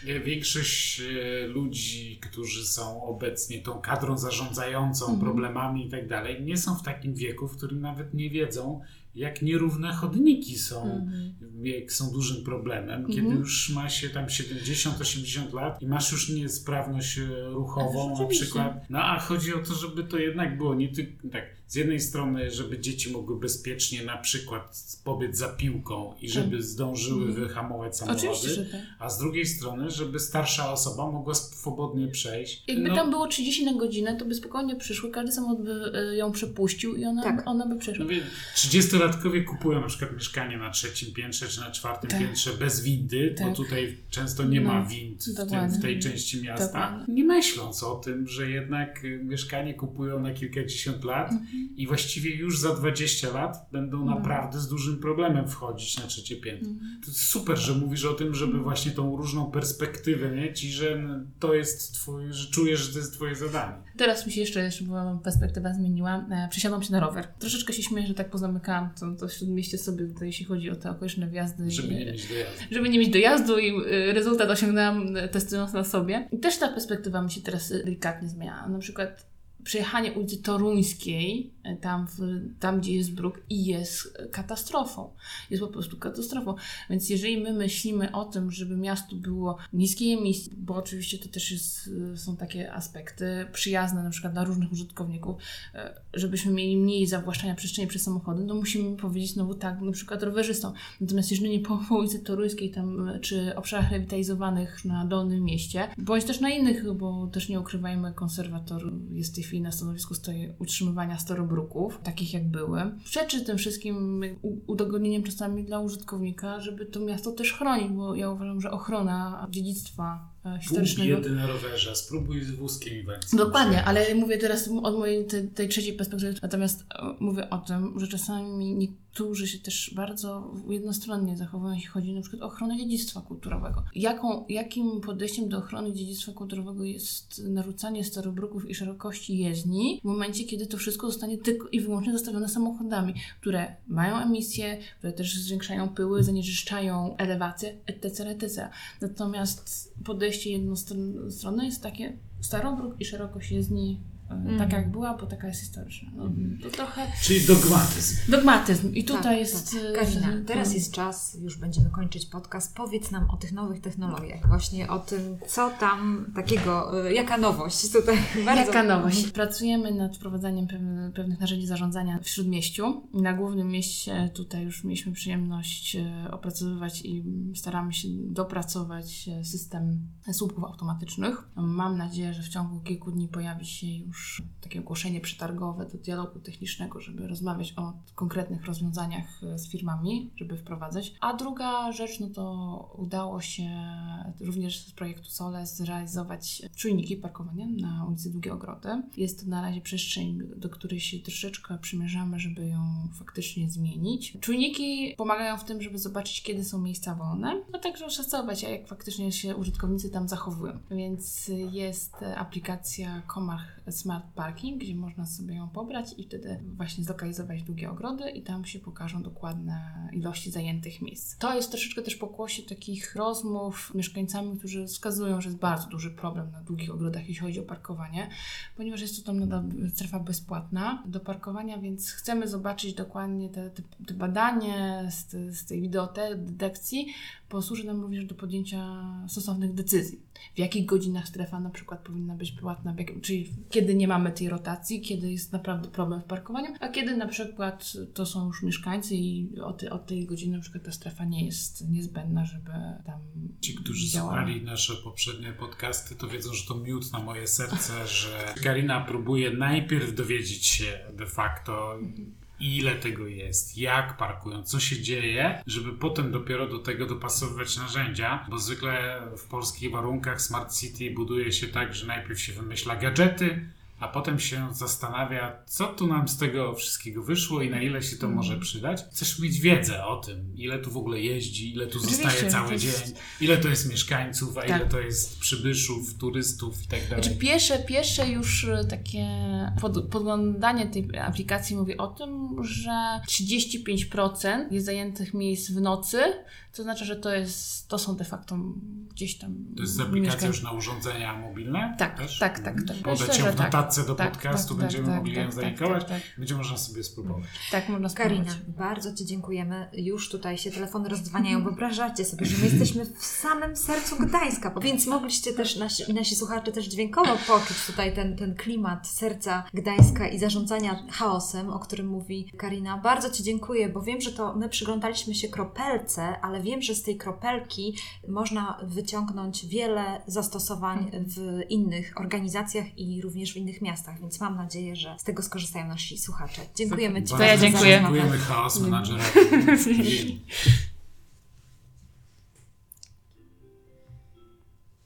e, większość e, ludzi, którzy są obecnie tą kadrą zarządzającą Mhm. problemami i tak dalej, nie są w takim wieku, w którym nawet nie wiedzą, jak nierówne chodniki są, Mhm. jak są dużym problemem, kiedy Mhm. już ma się tam 70-80 lat i masz już niesprawność e, ruchową na przykład. No a chodzi o to, żeby to jednak było nie tylko tak, z jednej strony, żeby dzieci mogły bezpiecznie na przykład pobiec za piłką i żeby zdążyły Mhm. wyhamować samochody. Oczywiście, tak. A z drugiej strony, żeby starsza osoba mogła swobodnie przejść. Jakby No, tam było 30 na godzinę, to by spokojnie przyszły, każdy samochód by y, ją przepuścił i ona, Tak. ona by przeszła. no wie, 30-latkowie kupują na przykład mieszkanie na trzecim piętrze czy na czwartym Tak. piętrze bez windy, bo Tak. tutaj często nie ma No, wind w, tym, w tej części miasta. Dokładnie. Nie myśląc o tym, że jednak y, mieszkanie kupują na kilkadziesiąt lat Mhm. I właściwie już za 20 lat będą naprawdę z dużym problemem wchodzić na trzecie piętro. Mhm. To jest super, że mówisz o tym, żeby właśnie tą różną perspektywę, nie? Ci, że to jest twoje, że czujesz, że to jest twoje zadanie. Teraz mi się jeszcze, jeszcze była perspektywa zmieniła. E, Przesiadłam się na rower. Troszeczkę się śmieję, że tak pozamykałam to, to śródmieście sobie, tutaj, jeśli chodzi o te okoliczne wjazdy. Żeby i, nie mieć dojazdu. żeby nie mieć dojazdu i y, rezultat osiągnęłam testując na sobie. I też ta perspektywa mi się teraz delikatnie zmienia. Na przykład przejechanie ulicy Toruńskiej, tam, w, tam gdzie jest bruk i jest katastrofą. Jest po prostu katastrofą. Więc jeżeli my myślimy o tym, żeby miasto było niskiej emisji, bo oczywiście to też jest, y, są takie aspekty przyjazne na przykład dla różnych użytkowników, y, żebyśmy mieli mniej zawłaszczania przestrzeni przez samochody, no musimy powiedzieć znowu tak, na przykład rowerzystom. Natomiast jeżeli nie po ulicy Toruńskiej tam, czy obszarach rewitalizowanych na Dolnym Mieście, bądź też na innych, bo też nie ukrywajmy, konserwator jest w tej chwili na stanowisku stoi utrzymywania starobruków, takich jak były. Przeczy tym wszystkim udogodnieniem czasami dla użytkownika, żeby to miasto też chronić, bo ja uważam, że ochrona dziedzictwa e, Pół historycznego... biedy na rowerze, spróbuj z wózkiem i Dokładnie, ale mówię teraz od mojej tej, tej trzeciej perspektywy. Natomiast e, mówię o tym, że czasami niektórzy się też bardzo jednostronnie zachowują, jeśli chodzi na przykład o ochronę dziedzictwa kulturowego. Jaką, jakim podejściem do ochrony dziedzictwa kulturowego jest narzucanie starobruków i szerokości jezdni w momencie, kiedy to wszystko zostanie tylko i wyłącznie zastawione samochodami, które mają emisje, które też zwiększają pyły, zanieczyszczają elewację, etc., etc. Natomiast podejście jednostronne jest takie starobruk i szerokość jezdni e, taka jak była, bo taka jest historyczna. No, to trochę Czyli dogmatyzm. dogmatyzm. I tutaj Tak, jest... tak. e, Karina, teraz jest czas, już będziemy kończyć podcast. Powiedz nam o tych nowych technologiach, właśnie o tym, co tam takiego, y, jaka nowość tutaj. Bardzo... Jaka nowość? Pracujemy nad wprowadzaniem pewnych, narzędzi zarządzania w Śródmieściu. Na głównym mieście tutaj już mieliśmy przyjemność e, opracowywać i staramy się dopracować e, system słupków automatycznych. Mam nadzieję, że w ciągu kilku dni pojawi się już takie ogłoszenie przetargowe do dialogu technicznego, żeby rozmawiać o konkretnych rozwiązaniach e, z firmami, żeby wprowadzać. A druga rzecz, no to udało się również z projektu Sole zrealizować czujniki parkowania na ulicy Długie Ogrody. Jest to na razie przestrzeń, do której się troszeczkę przymierzamy, żeby ją faktycznie zmienić. Czujniki pomagają w tym, żeby zobaczyć, kiedy są miejsca wolne, a także oszacować, jak faktycznie się użytkownicy tam zachowują. Więc jest aplikacja Smart Parking, gdzie można sobie ją pobrać i wtedy właśnie zlokalizować długie ogrody i tam się pokażą dokładne ilości zajętych miejsc. To jest troszeczkę też pokłosie takich rozmów z mieszkańcami, którzy wskazują, że jest bardzo duży problem na długich ogrodach, jeśli chodzi o parkowanie, ponieważ jest to tam nadal strefa bezpłatna do parkowania, więc chcemy zobaczyć dokładnie te, te, te badanie z, te, z tej wideodetekcji, posłuży nam również do podjęcia stosownych decyzji. W jakich godzinach strefa na przykład powinna być płatna, jak, czyli kiedy nie mamy tej rotacji, kiedy jest naprawdę problem w parkowaniu, a kiedy na przykład to są już mieszkańcy i od, od tej godziny na przykład ta strefa nie jest niezbędna, żeby tam Ci, którzy działała. słuchali nasze poprzednie podcasty, to wiedzą, że to miód na moje serce, że Karina próbuje najpierw dowiedzieć się de facto, ile tego jest, jak parkują, co się dzieje, żeby potem dopiero do tego dopasowywać narzędzia, bo zwykle w polskich warunkach Smart City buduje się tak, że najpierw się wymyśla gadżety, a potem się zastanawia, co tu nam z tego wszystkiego wyszło i na ile się to może przydać. Chcesz mieć wiedzę o tym, ile tu w ogóle jeździ, ile tu Oczywiście, zostaje cały jest- dzień, ile to jest mieszkańców, a Tak. ile to jest przybyszów, turystów i tak dalej. Znaczy pierwsze, pierwsze już e, takie pod, podglądanie tej aplikacji mówi o tym, że 35% jest zajętych miejsc w nocy, to znaczy, że to, jest, to są de facto gdzieś tam To jest aplikacja już na urządzenia mobilne? Tak, też? tak, tak, tak. Podać ją w tak. Notatce do Tak, podcastu, tak, będziemy tak, mogli tak, ją tak, zalinkować. tak, tak. Będzie można sobie spróbować. Tak, można spróbować. Karina, bardzo Ci dziękujemy. Już tutaj się telefony rozdwaniają. Wyobrażacie sobie, że my jesteśmy w samym sercu Gdańska, więc mogliście też, nasi, nasi słuchacze też dźwiękowo poczuć tutaj ten, ten klimat serca Gdańska i zarządzania chaosem, o którym mówi Karina. Bardzo Ci dziękuję, bo wiem, że to my przyglądaliśmy się kropelce, ale wiem, że z tej kropelki można wyciągnąć wiele zastosowań w innych organizacjach i również w innych miastach, więc mam nadzieję, że z tego skorzystają nasi słuchacze. Dziękujemy Ci To ja Bardzo dziękuję. Dziękujemy chaos menadżerowi.